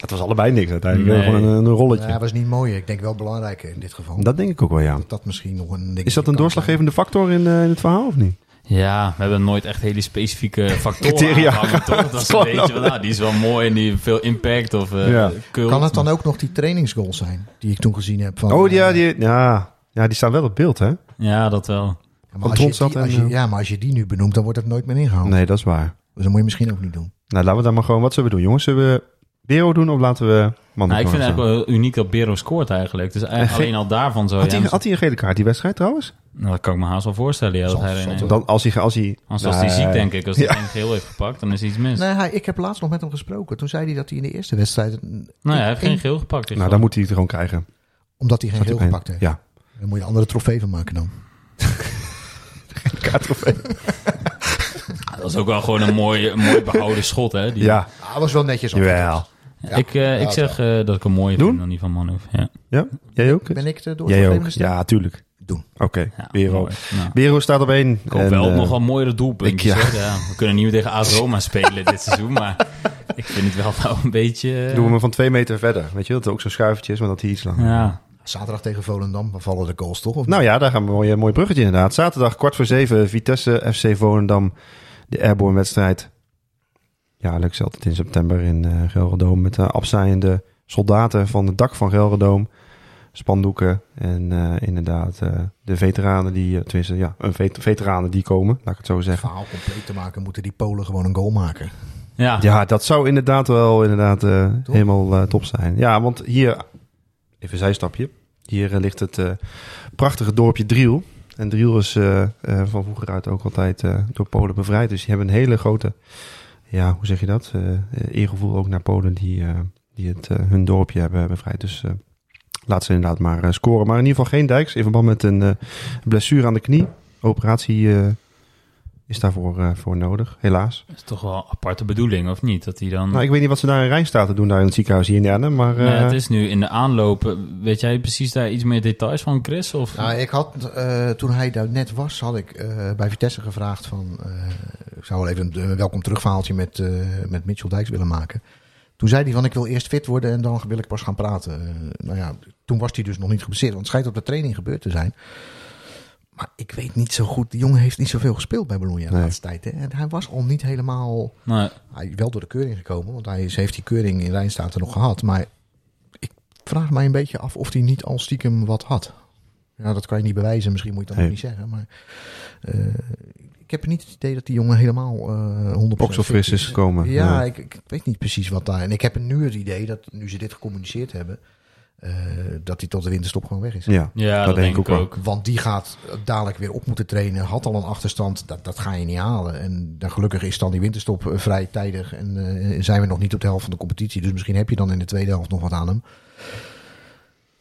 Het was allebei niks uiteindelijk. Nee. Gewoon een, een rolletje. Ja, was niet mooi. Ik denk wel belangrijk in dit geval. Dat denk ik ook wel, ja. dat dat misschien nog een ding Is dat een doorslaggevende factor in, eh, in het verhaal of niet? Ja, we hebben nooit echt hele specifieke factoren Criteria toch? Dat is een Gewoon beetje van, nou, die is wel mooi en die heeft veel impact of eh Ja. cult. Kan het dan ook nog die trainingsgoals zijn die ik toen gezien heb? Van, Oh, ja die, ja, ja, die staan wel op beeld, hè? Ja, dat wel. ja, maar als je die, als je, eh, ja, maar als je die nu benoemt, dan wordt het nooit meer ingehaald. Nee, dat is waar. Dus dat moet je misschien ook niet doen. Nou, laten we dan maar gewoon... Wat zullen we doen, jongens? Zullen we Bero doen of laten we Manu Nou, ik vind het eigenlijk wel uniek dat Bero scoort eigenlijk. Dus eigenlijk En ge- alleen al daarvan zou Had je hij, hem- had hij een gele kaart, die wedstrijd trouwens? Nou, dat kan ik me haast wel voorstellen. Ja, dat Zal- hij zal erin- toch- Dan, als hij... Als hij Anders was hij ziek, denk ik. Als hij Ja. geen geel heeft gepakt, dan is iets mis. Nee, hij, ik heb laatst nog met hem gesproken. Toen zei hij dat hij in de eerste wedstrijd... een- nou ja, hij heeft geen geel gepakt. Nou, dan moet hij het gewoon krijgen. Omdat hij geen Zat geel hij gepakt heeft. Ja. Dan moet je een andere trofee van maken dan. Kaarttrofee. Dat is ook wel gewoon een mooi, een mooi behouden schot, hè? Die, Ja, Ah, was wel netjes. jawel. Ja. ik, eh, ik Ja, zeg eh, dat ik hem mooi Doen? vind dan die van Manhoef. Ja, Ja? Jij ook? Ben ik de doorslaggevende? Ja, tuurlijk. Doen. Oké, ja Bero. mooi. Nou, Bero staat op één. ik hoop En, wel eh, nog wel mooiere doelpuntjes. ik- ja. hoor. Ja, we kunnen niet meer tegen AS Roma spelen dit seizoen, maar ik vind het wel, wel een beetje... Doen we hem van twee meter verder. Weet je, dat het ook zo'n schuivertje is, maar dat hij iets langer. Ja, Zaterdag tegen Volendam dan vallen de goals toch? Of Nou ja, daar gaan we een mooi, mooi bruggetje inderdaad. Zaterdag kwart voor zeven, Vitesse, FC Volendam. De airborne wedstrijd. Jaarlijks altijd in september in eh Gelredoom. Met de afzaaiende soldaten van het dak van Gelredoom. Spandoeken en eh, inderdaad eh, de veteranen die, eh, tenminste ja, een vet- veteranen die komen, laat ik het zo het zeggen. verhaal compleet te maken, moeten die Polen gewoon een goal maken. ja. Ja, dat zou inderdaad wel inderdaad, eh, helemaal eh, top zijn. Ja, want hier, even een zijstapje. Hier eh, ligt het eh, prachtige dorpje Driel. En Driel is eh, van vroeger uit ook altijd door Polen bevrijd. Dus die hebben een hele grote, ja, hoe zeg je dat? Eergevoel ook naar Polen die, die het, hun dorpje hebben bevrijd. Dus laat ze inderdaad maar scoren. Maar in ieder geval geen Dijks in verband met een blessure aan de knie. Operatie is daarvoor eh, voor nodig, helaas. Dat is toch wel een aparte bedoeling, of niet? Dat hij dan... Nou, ik weet niet wat ze daar in Rijnstaten doen, daar in het ziekenhuis hier in Arnhem, maar... Nee, eh, het is nu in de aanloop. Weet jij precies daar iets meer details van, Chris? Of? Nou, ik had, eh, toen hij daar net was, had ik eh, bij Vitesse gevraagd van... eh, ik zou wel even een welkom terugverhaaltje met, eh, met Mitchell Dijks willen maken. Toen zei hij van, ik wil eerst fit worden en dan wil ik pas gaan praten. Nou ja, toen was hij dus nog niet geblesseerd, want het schijnt op de training gebeurd te zijn. Maar ik weet niet zo goed, de jongen heeft niet zoveel gespeeld bij Bologna de Nee. laatste tijd. Hè? En hij was al niet helemaal... Nee. Hij is wel door de keuring gekomen, want hij is, heeft die keuring in Rijnstaten nog gehad. Maar ik vraag mij een beetje af of hij niet al stiekem wat had. Ja, dat kan je niet bewijzen, misschien moet je Nee. ook niet zeggen. Maar eh, ik heb niet het idee dat die jongen helemaal eh 100% Ook zo fit fris is gekomen. Ja, Ja. Ik, ik weet niet precies wat daar... En ik heb nu het idee dat, nu ze dit gecommuniceerd hebben... eh, dat hij tot de winterstop gewoon weg is. Ja, Ja, dat, denk ik ook. Want die gaat dadelijk weer op moeten trainen. Had al een achterstand. Dat, dat ga je niet halen. En dan gelukkig is dan die winterstop eh, vrij tijdig. En eh, zijn we nog niet op de helft van de competitie. Dus misschien heb je dan in de tweede helft nog wat aan hem.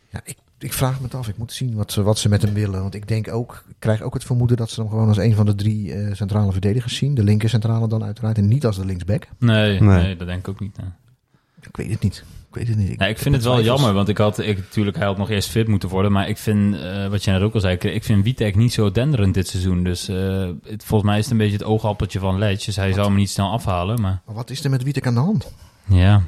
Ja, ik, ik vraag me het af. Ik moet zien wat ze, wat ze met hem willen. Want ik denk ook, ik krijg ook het vermoeden dat ze hem gewoon als een van de drie eh, centrale verdedigers zien. De linker centrale dan uiteraard. En niet als de linksback. Nee, Nee. nee. dat denk ik ook niet. Ik weet het niet. Ik weet het niet. Nee, ik vind het wel twijfels. jammer, want ik had, ik, natuurlijk, hij had nog eerst fit moeten worden, maar ik vind, eh, wat je net ook al zei, ik, ik vind Witek niet zo denderend dit seizoen. Dus eh, het, volgens mij is het een beetje het oogappeltje van Ledge, dus hij zou hem niet snel afhalen, maar Maar wat is er met Wietek aan de hand? ja,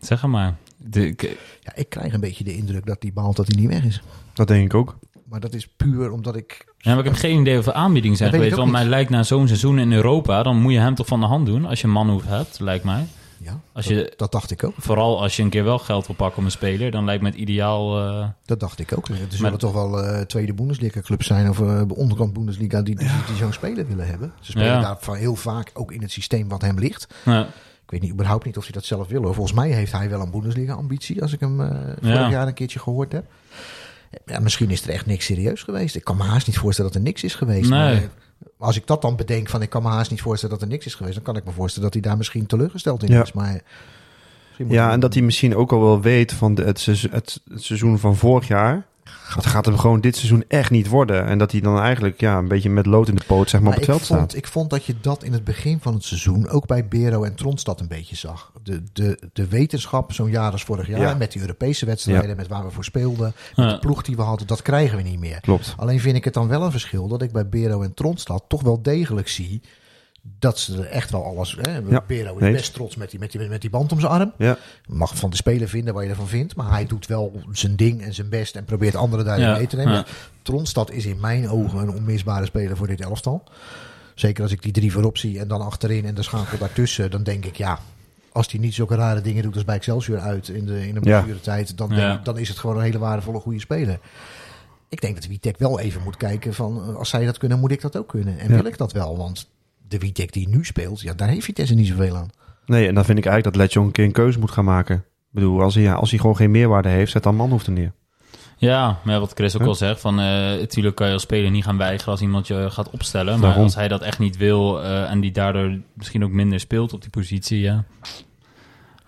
zeg maar. De, ik- Ja, ik krijg een beetje de indruk dat hij baalt dat hij niet weg is. dat denk ik ook. Maar dat is puur omdat ik ja, maar ik heb geen idee of er aanbiedingen zijn geweest, want mij lijkt na zo'n seizoen in Europa, dan moet je hem toch van de hand doen, als je een manhoef hebt, lijkt mij. Ja, Als dat, je- dat dacht ik ook. Vooral als je een keer wel geld wil pakken om een speler, dan lijkt me het ideaal... eh, Dat dacht ik ook. Er zullen toch wel eh, tweede Bundesliga clubs zijn of eh onderkant Bundesliga die, die, die zo'n speler willen hebben. Ze spelen Ja. daar van heel vaak ook in het systeem wat hem ligt. nou, Ik weet niet, überhaupt niet of hij dat zelf wil. Volgens mij heeft hij wel een Bundesliga ambitie, als ik hem vorig Ja. jaar een keertje gehoord heb. Ja, misschien is er echt niks serieus geweest. Ik kan me haast niet voorstellen dat er niks is geweest. Nee. Maar als ik dat dan bedenk van ik kan me haast niet voorstellen dat er niks is geweest, dan kan ik me voorstellen dat hij daar misschien teleurgesteld in Ja. is. Maar Ja, en dat hij misschien ook al wel weet van de, het, seizoen, het, het seizoen van vorig jaar. Dat gaat hem gewoon dit seizoen echt niet worden. En dat hij dan eigenlijk ja, een beetje met lood in de poot zeg maar, op Maar het ik veld vond, staat. ik vond dat je dat in het begin van het seizoen ook bij Bero en Tronstad een beetje zag. De, de, de wetenschap, zo'n jaar als vorig jaar, Ja. met die Europese wedstrijden, met waar we voor speelden, met Ja. de ploeg die we hadden, dat krijgen we niet meer. Klopt. Alleen vind ik het dan wel een verschil dat ik bij Bero en Tronstad toch wel degelijk zie dat ze er echt wel alles... Hè, Ja, is best trots met die, met, die, met die band om zijn arm. Ja, Mag van de speler vinden wat je ervan vindt, maar hij doet wel zijn ding en zijn best en probeert anderen daarin Ja, mee te nemen. ja. Tronstad is in mijn ogen een onmisbare speler voor dit elftal. Zeker als ik die drie voorop zie en dan achterin en de schakel daartussen. Dan denk ik, ja, als die niet zulke rare dingen doet als bij Excelsior uit in de, in de Ja. blessuretijd, dan, denk Ja. ik, dan is het gewoon een hele waardevolle goede speler. Ik denk dat Witek wel even moet kijken van, eh, als zij dat kunnen, moet ik dat ook kunnen. En Ja. wil ik dat wel? Want de Witek die nu speelt, ja, daar heeft Vitesse niet zoveel aan. Nee, en dan vind ik eigenlijk dat Letjong een keer een keuze moet gaan maken. Ik bedoel, als hij, ja, als hij gewoon geen meerwaarde heeft, zet dan Manhoef er neer. Ja, maar ja, wat Chris ook Huh? al zegt, van, eh natuurlijk kan je als speler niet gaan weigeren als iemand je gaat opstellen. Maar Daarom. als hij dat echt niet wil eh, en die daardoor misschien ook minder speelt op die positie, ja,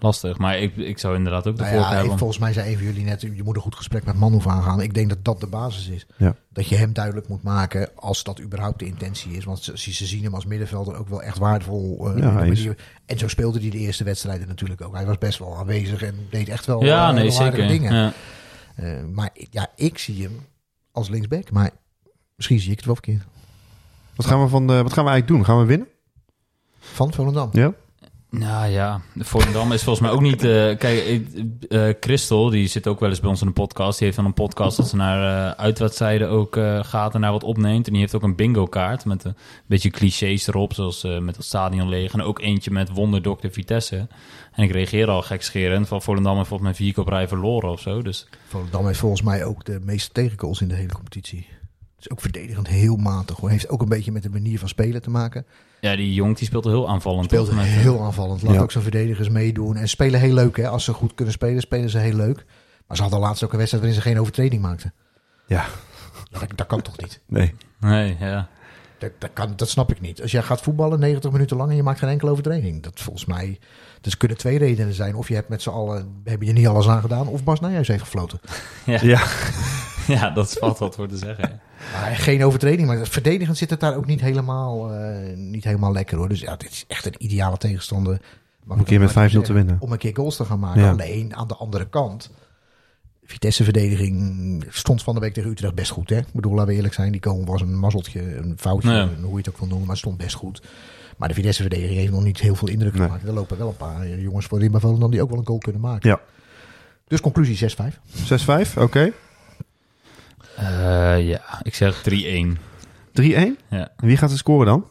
lastig. Maar ik, ik zou inderdaad ook de Nou ja, hebben. volgens mij zei een van jullie net, je moet een goed gesprek met Manhoef aangaan. Ik denk dat dat de basis is. Ja. Dat je hem duidelijk moet maken als dat überhaupt de intentie is. Want ze, ze zien hem als middenvelder ook wel echt waardevol. eh, Ja, manier- En zo speelde hij de eerste wedstrijden natuurlijk ook. Hij was best wel aanwezig en deed echt wel Ja, eh, nee, zeker. dingen. Ja. Eh, maar ja, ik zie hem als linksback. Maar misschien zie ik het wel verkeerd. Wat gaan we, van de, wat gaan we eigenlijk doen? Gaan we winnen? Van Volendam. Ja? Nou ja, Volendam is volgens mij ook niet... eh, kijk, eh, Christel, die zit ook wel eens bij ons in een podcast. Die heeft dan een podcast dat ze naar uh, uitwedstrijden ook gaat en daar wat opneemt. En die heeft ook een bingo kaart met een beetje clichés erop. Zoals met het stadion leeg. En ook eentje met wonderdokter Vitesse. En ik reageer al gekscherend van Volendam heeft volgens mij vier keer rij verloren of zo. Dus Volendam heeft volgens mij ook de meeste tegengoals in de hele competitie. Is ook verdedigend heel matig. Hoor. Heeft ook een beetje met de manier van spelen te maken. ja, die Jong die speelt heel aanvallend. Speelt toch? Met, eh, heel aanvallend. Laat Ja. ook zijn verdedigers meedoen. En spelen heel leuk. Hè. Als ze goed kunnen spelen, spelen ze heel leuk. Maar ze hadden laatst ook een wedstrijd waarin ze geen overtreding maakten. Ja. Ja, dat, dat kan toch niet? Nee. Nee, ja. Dat, dat, kan, dat snap ik niet. Als jij gaat voetballen 90 minuten lang en je maakt geen enkele overtreding. Dat volgens mij... Dus kunnen twee redenen zijn. Of je hebt met z'n allen... Heb je niet alles aan gedaan. Of Bas Nijhuis heeft gefloten. Ja. Ja. ja, dat is vast wat voor te zeggen. Maar geen overtreding. Maar verdedigend zit het daar ook niet helemaal, eh, niet helemaal lekker hoor. Dus ja, dit is echt een ideale tegenstander. Mag Om een keer met maar 5-0 te winnen. Om een keer goals te gaan maken. Ja. Alleen aan de andere kant. Vitesse-verdediging stond van de week tegen Utrecht best goed. Hè? Ik bedoel, laten we eerlijk zijn. Die komen was een mazzeltje, een foutje, Ja. hoe je het ook wil noemen. Maar stond best goed. Maar de Vitesse-verdediging heeft nog niet heel veel indruk Nee. gemaakt. Er lopen wel een paar jongens voorin bij Volendam die ook wel een goal kunnen maken. Ja. Dus conclusie 6-5. 6-5, oké. Eh, ja, ik zeg 3-1. 3-1. Ja. En wie gaat er scoren dan?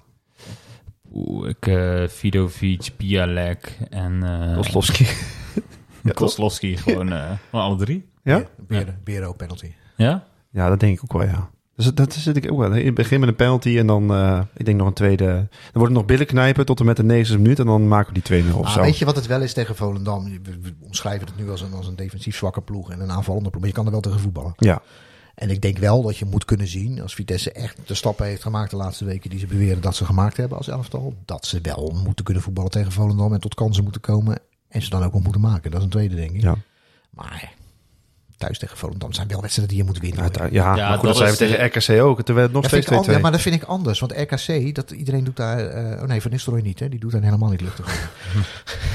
Oeh, ik, eh Vidovic, Bialek en uh, Koslowski. ja? Koslowski. Gewoon, eh, alle drie. Ja? Bero, Bero penalty. Ja? Ja, dat denk ik ook wel, ja. Dus dat zit ik ook wel. In het begin met een penalty en dan, eh, ik denk nog een tweede. Dan wordt het nog billen knijpen tot en met de 90 minuut en dan maken we die 2-0 of Ah, zo. weet je wat het wel is tegen Volendam? We, we omschrijven het nu als een, als een defensief zwakke ploeg en een aanvallende ploeg. Maar je kan er wel tegen voetballen. Ja, En ik denk wel dat je moet kunnen zien, als Vitesse echt de stappen heeft gemaakt de laatste weken die ze beweren dat ze gemaakt hebben als elftal, dat ze wel moeten kunnen voetballen tegen Volendam en tot kansen moeten komen en ze dan ook wel moeten maken. Dat is een tweede, denk ik. ja. Maar thuis tegen Volendam zijn wel wedstrijden die je moet winnen. Ja, ja, Ja, maar goed, dat zijn we tegen RKC ook. Het werd nog steeds ik 2-2. an- ja, maar dat vind ik anders. Want RKC, dat, iedereen doet daar... eh, oh nee, Van Nistelrooy niet. Hè? Die doet daar helemaal niet luchtig over.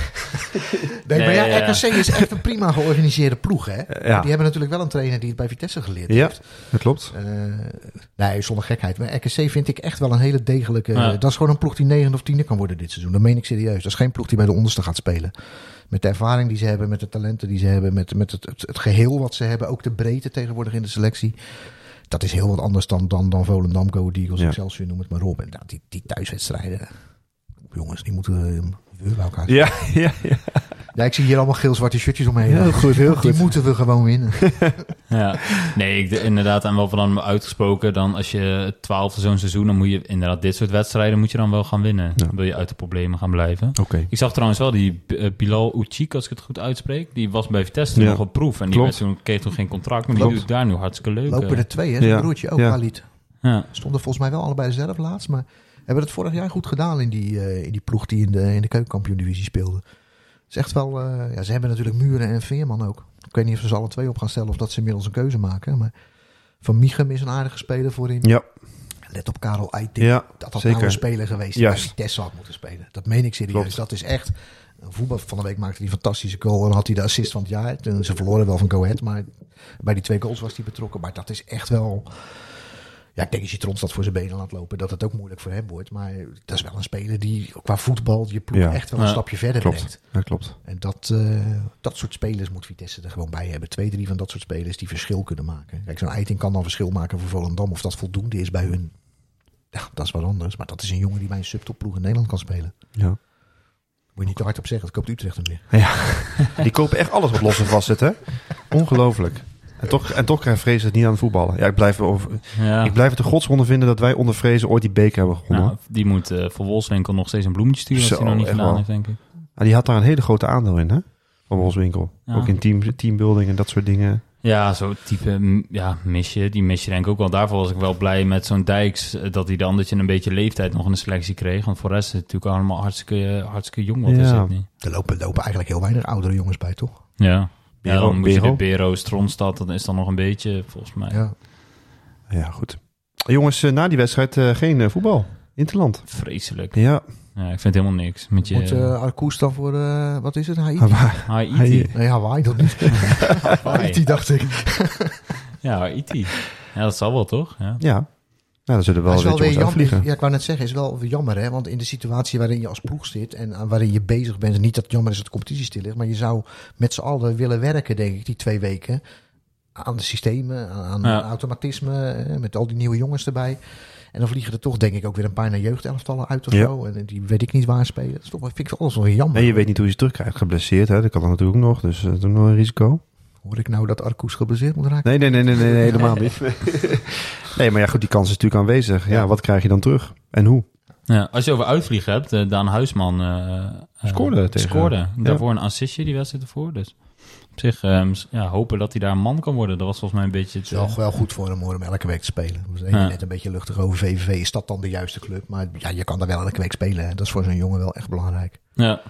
nee, maar ja, ja. RKC is echt een prima georganiseerde ploeg. Hè? Ja. Die hebben natuurlijk wel een trainer die het bij Vitesse geleerd Ja, heeft. dat klopt. Eh, nee, zonder gekheid. Maar RKC vind ik echt wel een hele degelijke... Ja. Dat is gewoon een ploeg die negende of tiende kan worden dit seizoen. Dat meen ik serieus. Dat is geen ploeg die bij de onderste gaat spelen. Met de ervaring die ze hebben, met de talenten die ze hebben, met, met het, het, het geheel wat ze hebben. Ook de breedte tegenwoordig in de selectie. Dat is heel wat anders dan, dan, dan Volendam, Go Eagles, Ja. Excelsior, noem het maar op. En nou, die, die thuiswedstrijden, jongens, die moeten we bij elkaar Ja, ja, ja. Ja, ik zie hier allemaal geel-zwarte shirtjes omheen. Heel goed, heel Die goed. moeten we gewoon winnen. Ja, nee, ik, inderdaad, en wel van dan uitgesproken, dan als je het twaalfde zo'n seizoen, dan moet je inderdaad dit soort wedstrijden moet je dan wel gaan winnen. Ja. Dan wil je uit de problemen gaan blijven. Oké. Ik zag trouwens wel die eh, Bilal Uchik, als ik het goed uitspreek, die was bij Vitesse toen Ja. nog op proef en die Klopt. werd toen, kreeg toen geen contract, maar die doet daar nu hartstikke leuk. Lopen eh. er twee, hè? Zijn Ja. broertje ook. Khalid. ja. Stonden volgens mij wel allebei zelf laatst, maar hebben het vorig jaar goed gedaan in die, eh, in die ploeg die in de, in de keukenkampioen-divisie speelde. Het is echt wel, eh, ja, ze hebben natuurlijk Muren en Veerman ook. Ik weet niet of ze ze alle twee op gaan stellen of dat ze inmiddels een keuze maken, maar Van Michem is een aardige speler voorin. Ja, Let op Karel Eiting. ja dat had zeker. nou een speler geweest die Juist. Vitesse had moeten spelen. Dat meen ik serieus. Klopt. Dat is echt... Een voetbal van de week maakte hij fantastische goal. En had hij de assist van het jaar. Ze verloren wel van Go Ahead. Maar bij die twee goals was hij betrokken. Maar dat is echt wel... Ja, ik denk als je Tronstad voor zijn benen laat lopen... dat het ook moeilijk voor hem wordt. Maar dat is wel een speler die qua voetbal... je ploeg Ja. echt wel een Ja. stapje verder Klopt. brengt. Ja, klopt. En dat, eh, dat soort spelers moet Vitesse er gewoon bij hebben. Twee, drie van dat soort spelers die verschil kunnen maken. Kijk, zo'n Eiting kan dan verschil maken voor Volendam. Of dat voldoende is bij hun, Ja, dat is wat anders. Maar dat is een jongen die bij een subtopploeg in Nederland kan spelen. Ja. Moet je niet te hard op zeggen, dat koopt Utrecht hem weer. ja. Die kopen echt alles wat los en vast zit, hè? Ongelooflijk. En toch, en toch krijgt Vrezen het niet aan het voetballen. Ja, ik blijf, over, Ja. ik blijf het een godswonde vinden dat wij onder Vrezen ooit die beker hebben gewonnen. Nou, die moet eh voor Wolfswinkel nog steeds een bloemetje sturen als Zo, hij nog niet gedaan wel. heeft, denk ik. Ah, die had daar een hele grote aandeel in, hè? Van Wolfswinkel. Ja. Ook in team, teambuilding en dat soort dingen. Ja, zo'n type mm, ja, mis je. Die mis je denk ik ook wel. Daarvoor was ik wel blij met zo'n Dijks. eh, Dat hij dan dat je een beetje leeftijd nog in de selectie kreeg. Want voor de rest is het natuurlijk allemaal hartstikke, hartstikke jong. Wat is Ja. het niet? Er lopen, lopen eigenlijk heel weinig oudere jongens bij, toch? Ja. Ja, dan moet je Bero? de Bero, Stronstad. Dat is dan nog een beetje, volgens mij. Ja. Ja, goed. Jongens, eh, na die wedstrijd eh, geen eh, voetbal. Interland. Vreselijk. Ja. Ja, ik vind helemaal niks. Met je... Moet eh dan voor, eh, wat is het, Haiti? Haiti. Haiti. Nee, Hawaii, dat niet. Haiti, dacht ik. Ja, Haiti. Ja, dat zal wel, toch? Ja. Ja. Nou, dan zullen we wel is wat wel weer jammer. Ja, ik wou net zeggen, is wel jammer, hè? Want in de situatie waarin je als ploeg zit en waarin je bezig bent, en niet dat het jammer is dat de competitie stil ligt, maar je zou met z'n allen willen werken, denk ik, die twee weken. Aan de systemen, aan Ja. automatisme, hè, met al die nieuwe jongens erbij. En dan vliegen er toch, denk ik, ook weer een paar naar jeugdelftallen uit of Ja. zo. En die weet ik niet waar spelen. Dat is toch, vind ik alles wel jammer. En je weet niet hoe je ze terugkrijgt. Geblesseerd, hè? Dat kan dan natuurlijk ook nog. Dus dat is nog een risico. Hoor ik nou dat Arkoes geblesseerd moet raken? Nee, nee, nee, nee, nee, nee, helemaal niet. Nee, maar ja, goed, die kans is natuurlijk aanwezig. Ja, Ja. wat krijg je dan terug? En hoe? Ja, als je over uitvliegen hebt, eh, Daan Huisman eh, eh, Scoorde tegen- scoorde. Daarvoor een assistje die wedstrijd ervoor. Dus op zich eh, ja, hopen dat hij daar een man kan worden. Dat was volgens mij een beetje het... Is wel, wel goed voor hem hoor, om elke week te spelen. We zijn Ja. net een beetje luchtig over VVV. Is dat dan de juiste club? Maar ja, je kan daar wel elke week spelen. hè. Dat is voor zo'n jongen wel echt belangrijk. Ja.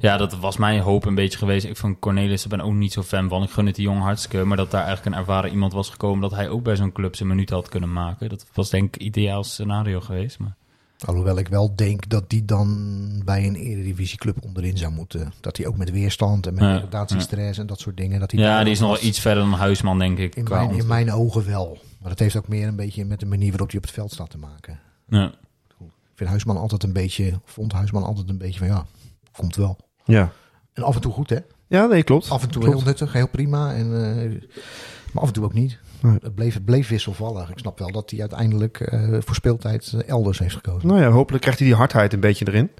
Ja, dat was mijn hoop een beetje geweest. Ik van Cornelis, daar ben ook niet zo fan van. Ik gun het die jongen hartstikke. Maar dat daar eigenlijk een ervaren iemand was gekomen... dat hij ook bij zo'n club zijn minuut had kunnen maken. Dat was denk ik ideaal scenario geweest. Maar... Alhoewel ik wel denk dat die dan bij een eredivisieclub onderin zou moeten. Dat hij ook met weerstand en met Ja, degradatiestress en dat soort dingen. Dat hij Ja, die is nog wel iets verder dan Huisman, denk ik. In qua mijn, in mijn ogen wel. Maar dat heeft ook meer een beetje met de manier waarop hij op het veld staat te maken. Ja. Ik vind Huisman altijd een beetje, vond Huisman altijd een beetje van ja, komt wel. Ja. En af en toe goed hè. Ja, nee, klopt. Af en toe Klopt. heel nuttig, heel prima. En, eh, maar af en toe ook niet. Nee. Het, bleef, het bleef wisselvallig. Ik snap wel dat hij uiteindelijk eh, voor speeltijd eh, elders heeft gekozen. Nou ja, hopelijk krijgt hij die hardheid een beetje erin.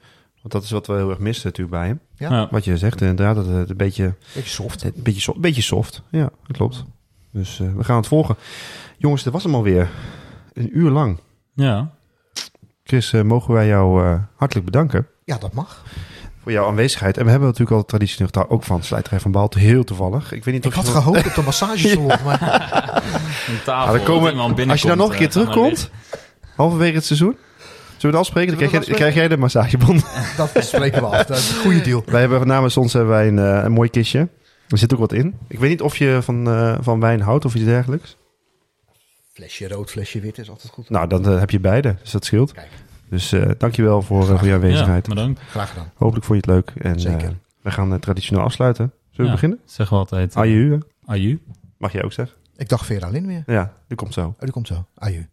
Want dat is wat we heel erg missen natuurlijk bij hem. Ja. Ja. Wat je zegt, inderdaad, dat het een beetje, Beetje soft. een beetje, soft, een beetje soft. Ja, dat klopt. Dus eh, we gaan het volgen. Jongens, dat was hem alweer. Een uur lang. ja. Chris, mogen wij jou eh, hartelijk bedanken Ja, dat mag. Voor jouw aanwezigheid. En we hebben natuurlijk al traditioneel gedaan, ook van Slijterij van Baal, heel toevallig. Ik weet niet Ik of had gehoopt op de massagesalon, maar Een tafel, dan komen- als je dan nog een keer eh, terugkomt, halverwege het seizoen, zullen we het afspreken? Dan krijg, jij, krijg jij de massagebon. dat spreken we af. Dat is een goede deal. wij hebben namens ons hebben wij een, eh, een mooi kistje. Er zit ook wat in. Ik weet niet of je van, eh, van wijn houdt of iets dergelijks. Flesje rood, flesje wit is altijd goed. Nou, dan heb je beide, dus dat scheelt. Kijk, Dus eh dankjewel voor, eh, voor je aanwezigheid. Ja, bedankt. graag gedaan. Hopelijk vond je het leuk. En Zeker. eh, we gaan eh, traditioneel afsluiten. Zullen we Ja. beginnen? Zeggen we altijd. Aju? Aju. mag jij ook zeggen? Ik dacht Vera Lin weer. Ja, die komt zo. Oh, die komt zo. Aju.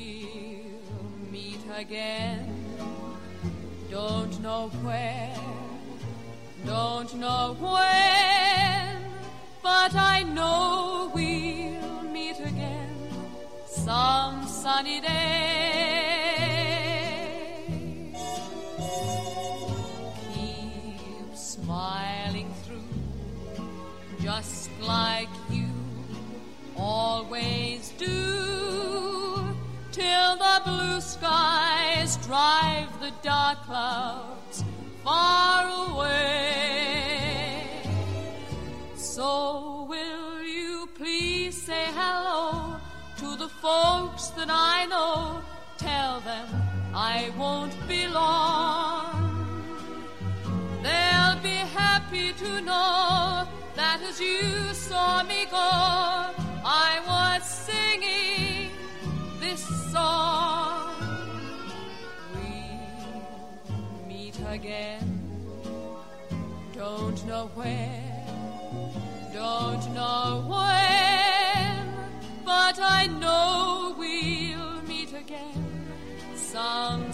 We'll meet again. Don't know where, don't know when, but I know we'll meet again some sunny day. Keep smiling through, just like you always do till the blue skies drive the dark clouds far away. So will you please say hello to the folks that I know? Tell them I won't be long. They'll be happy to know that as you saw me go, I was singing this song. We'll meet again. Don't know where, don't know when, but I know we'll meet again some.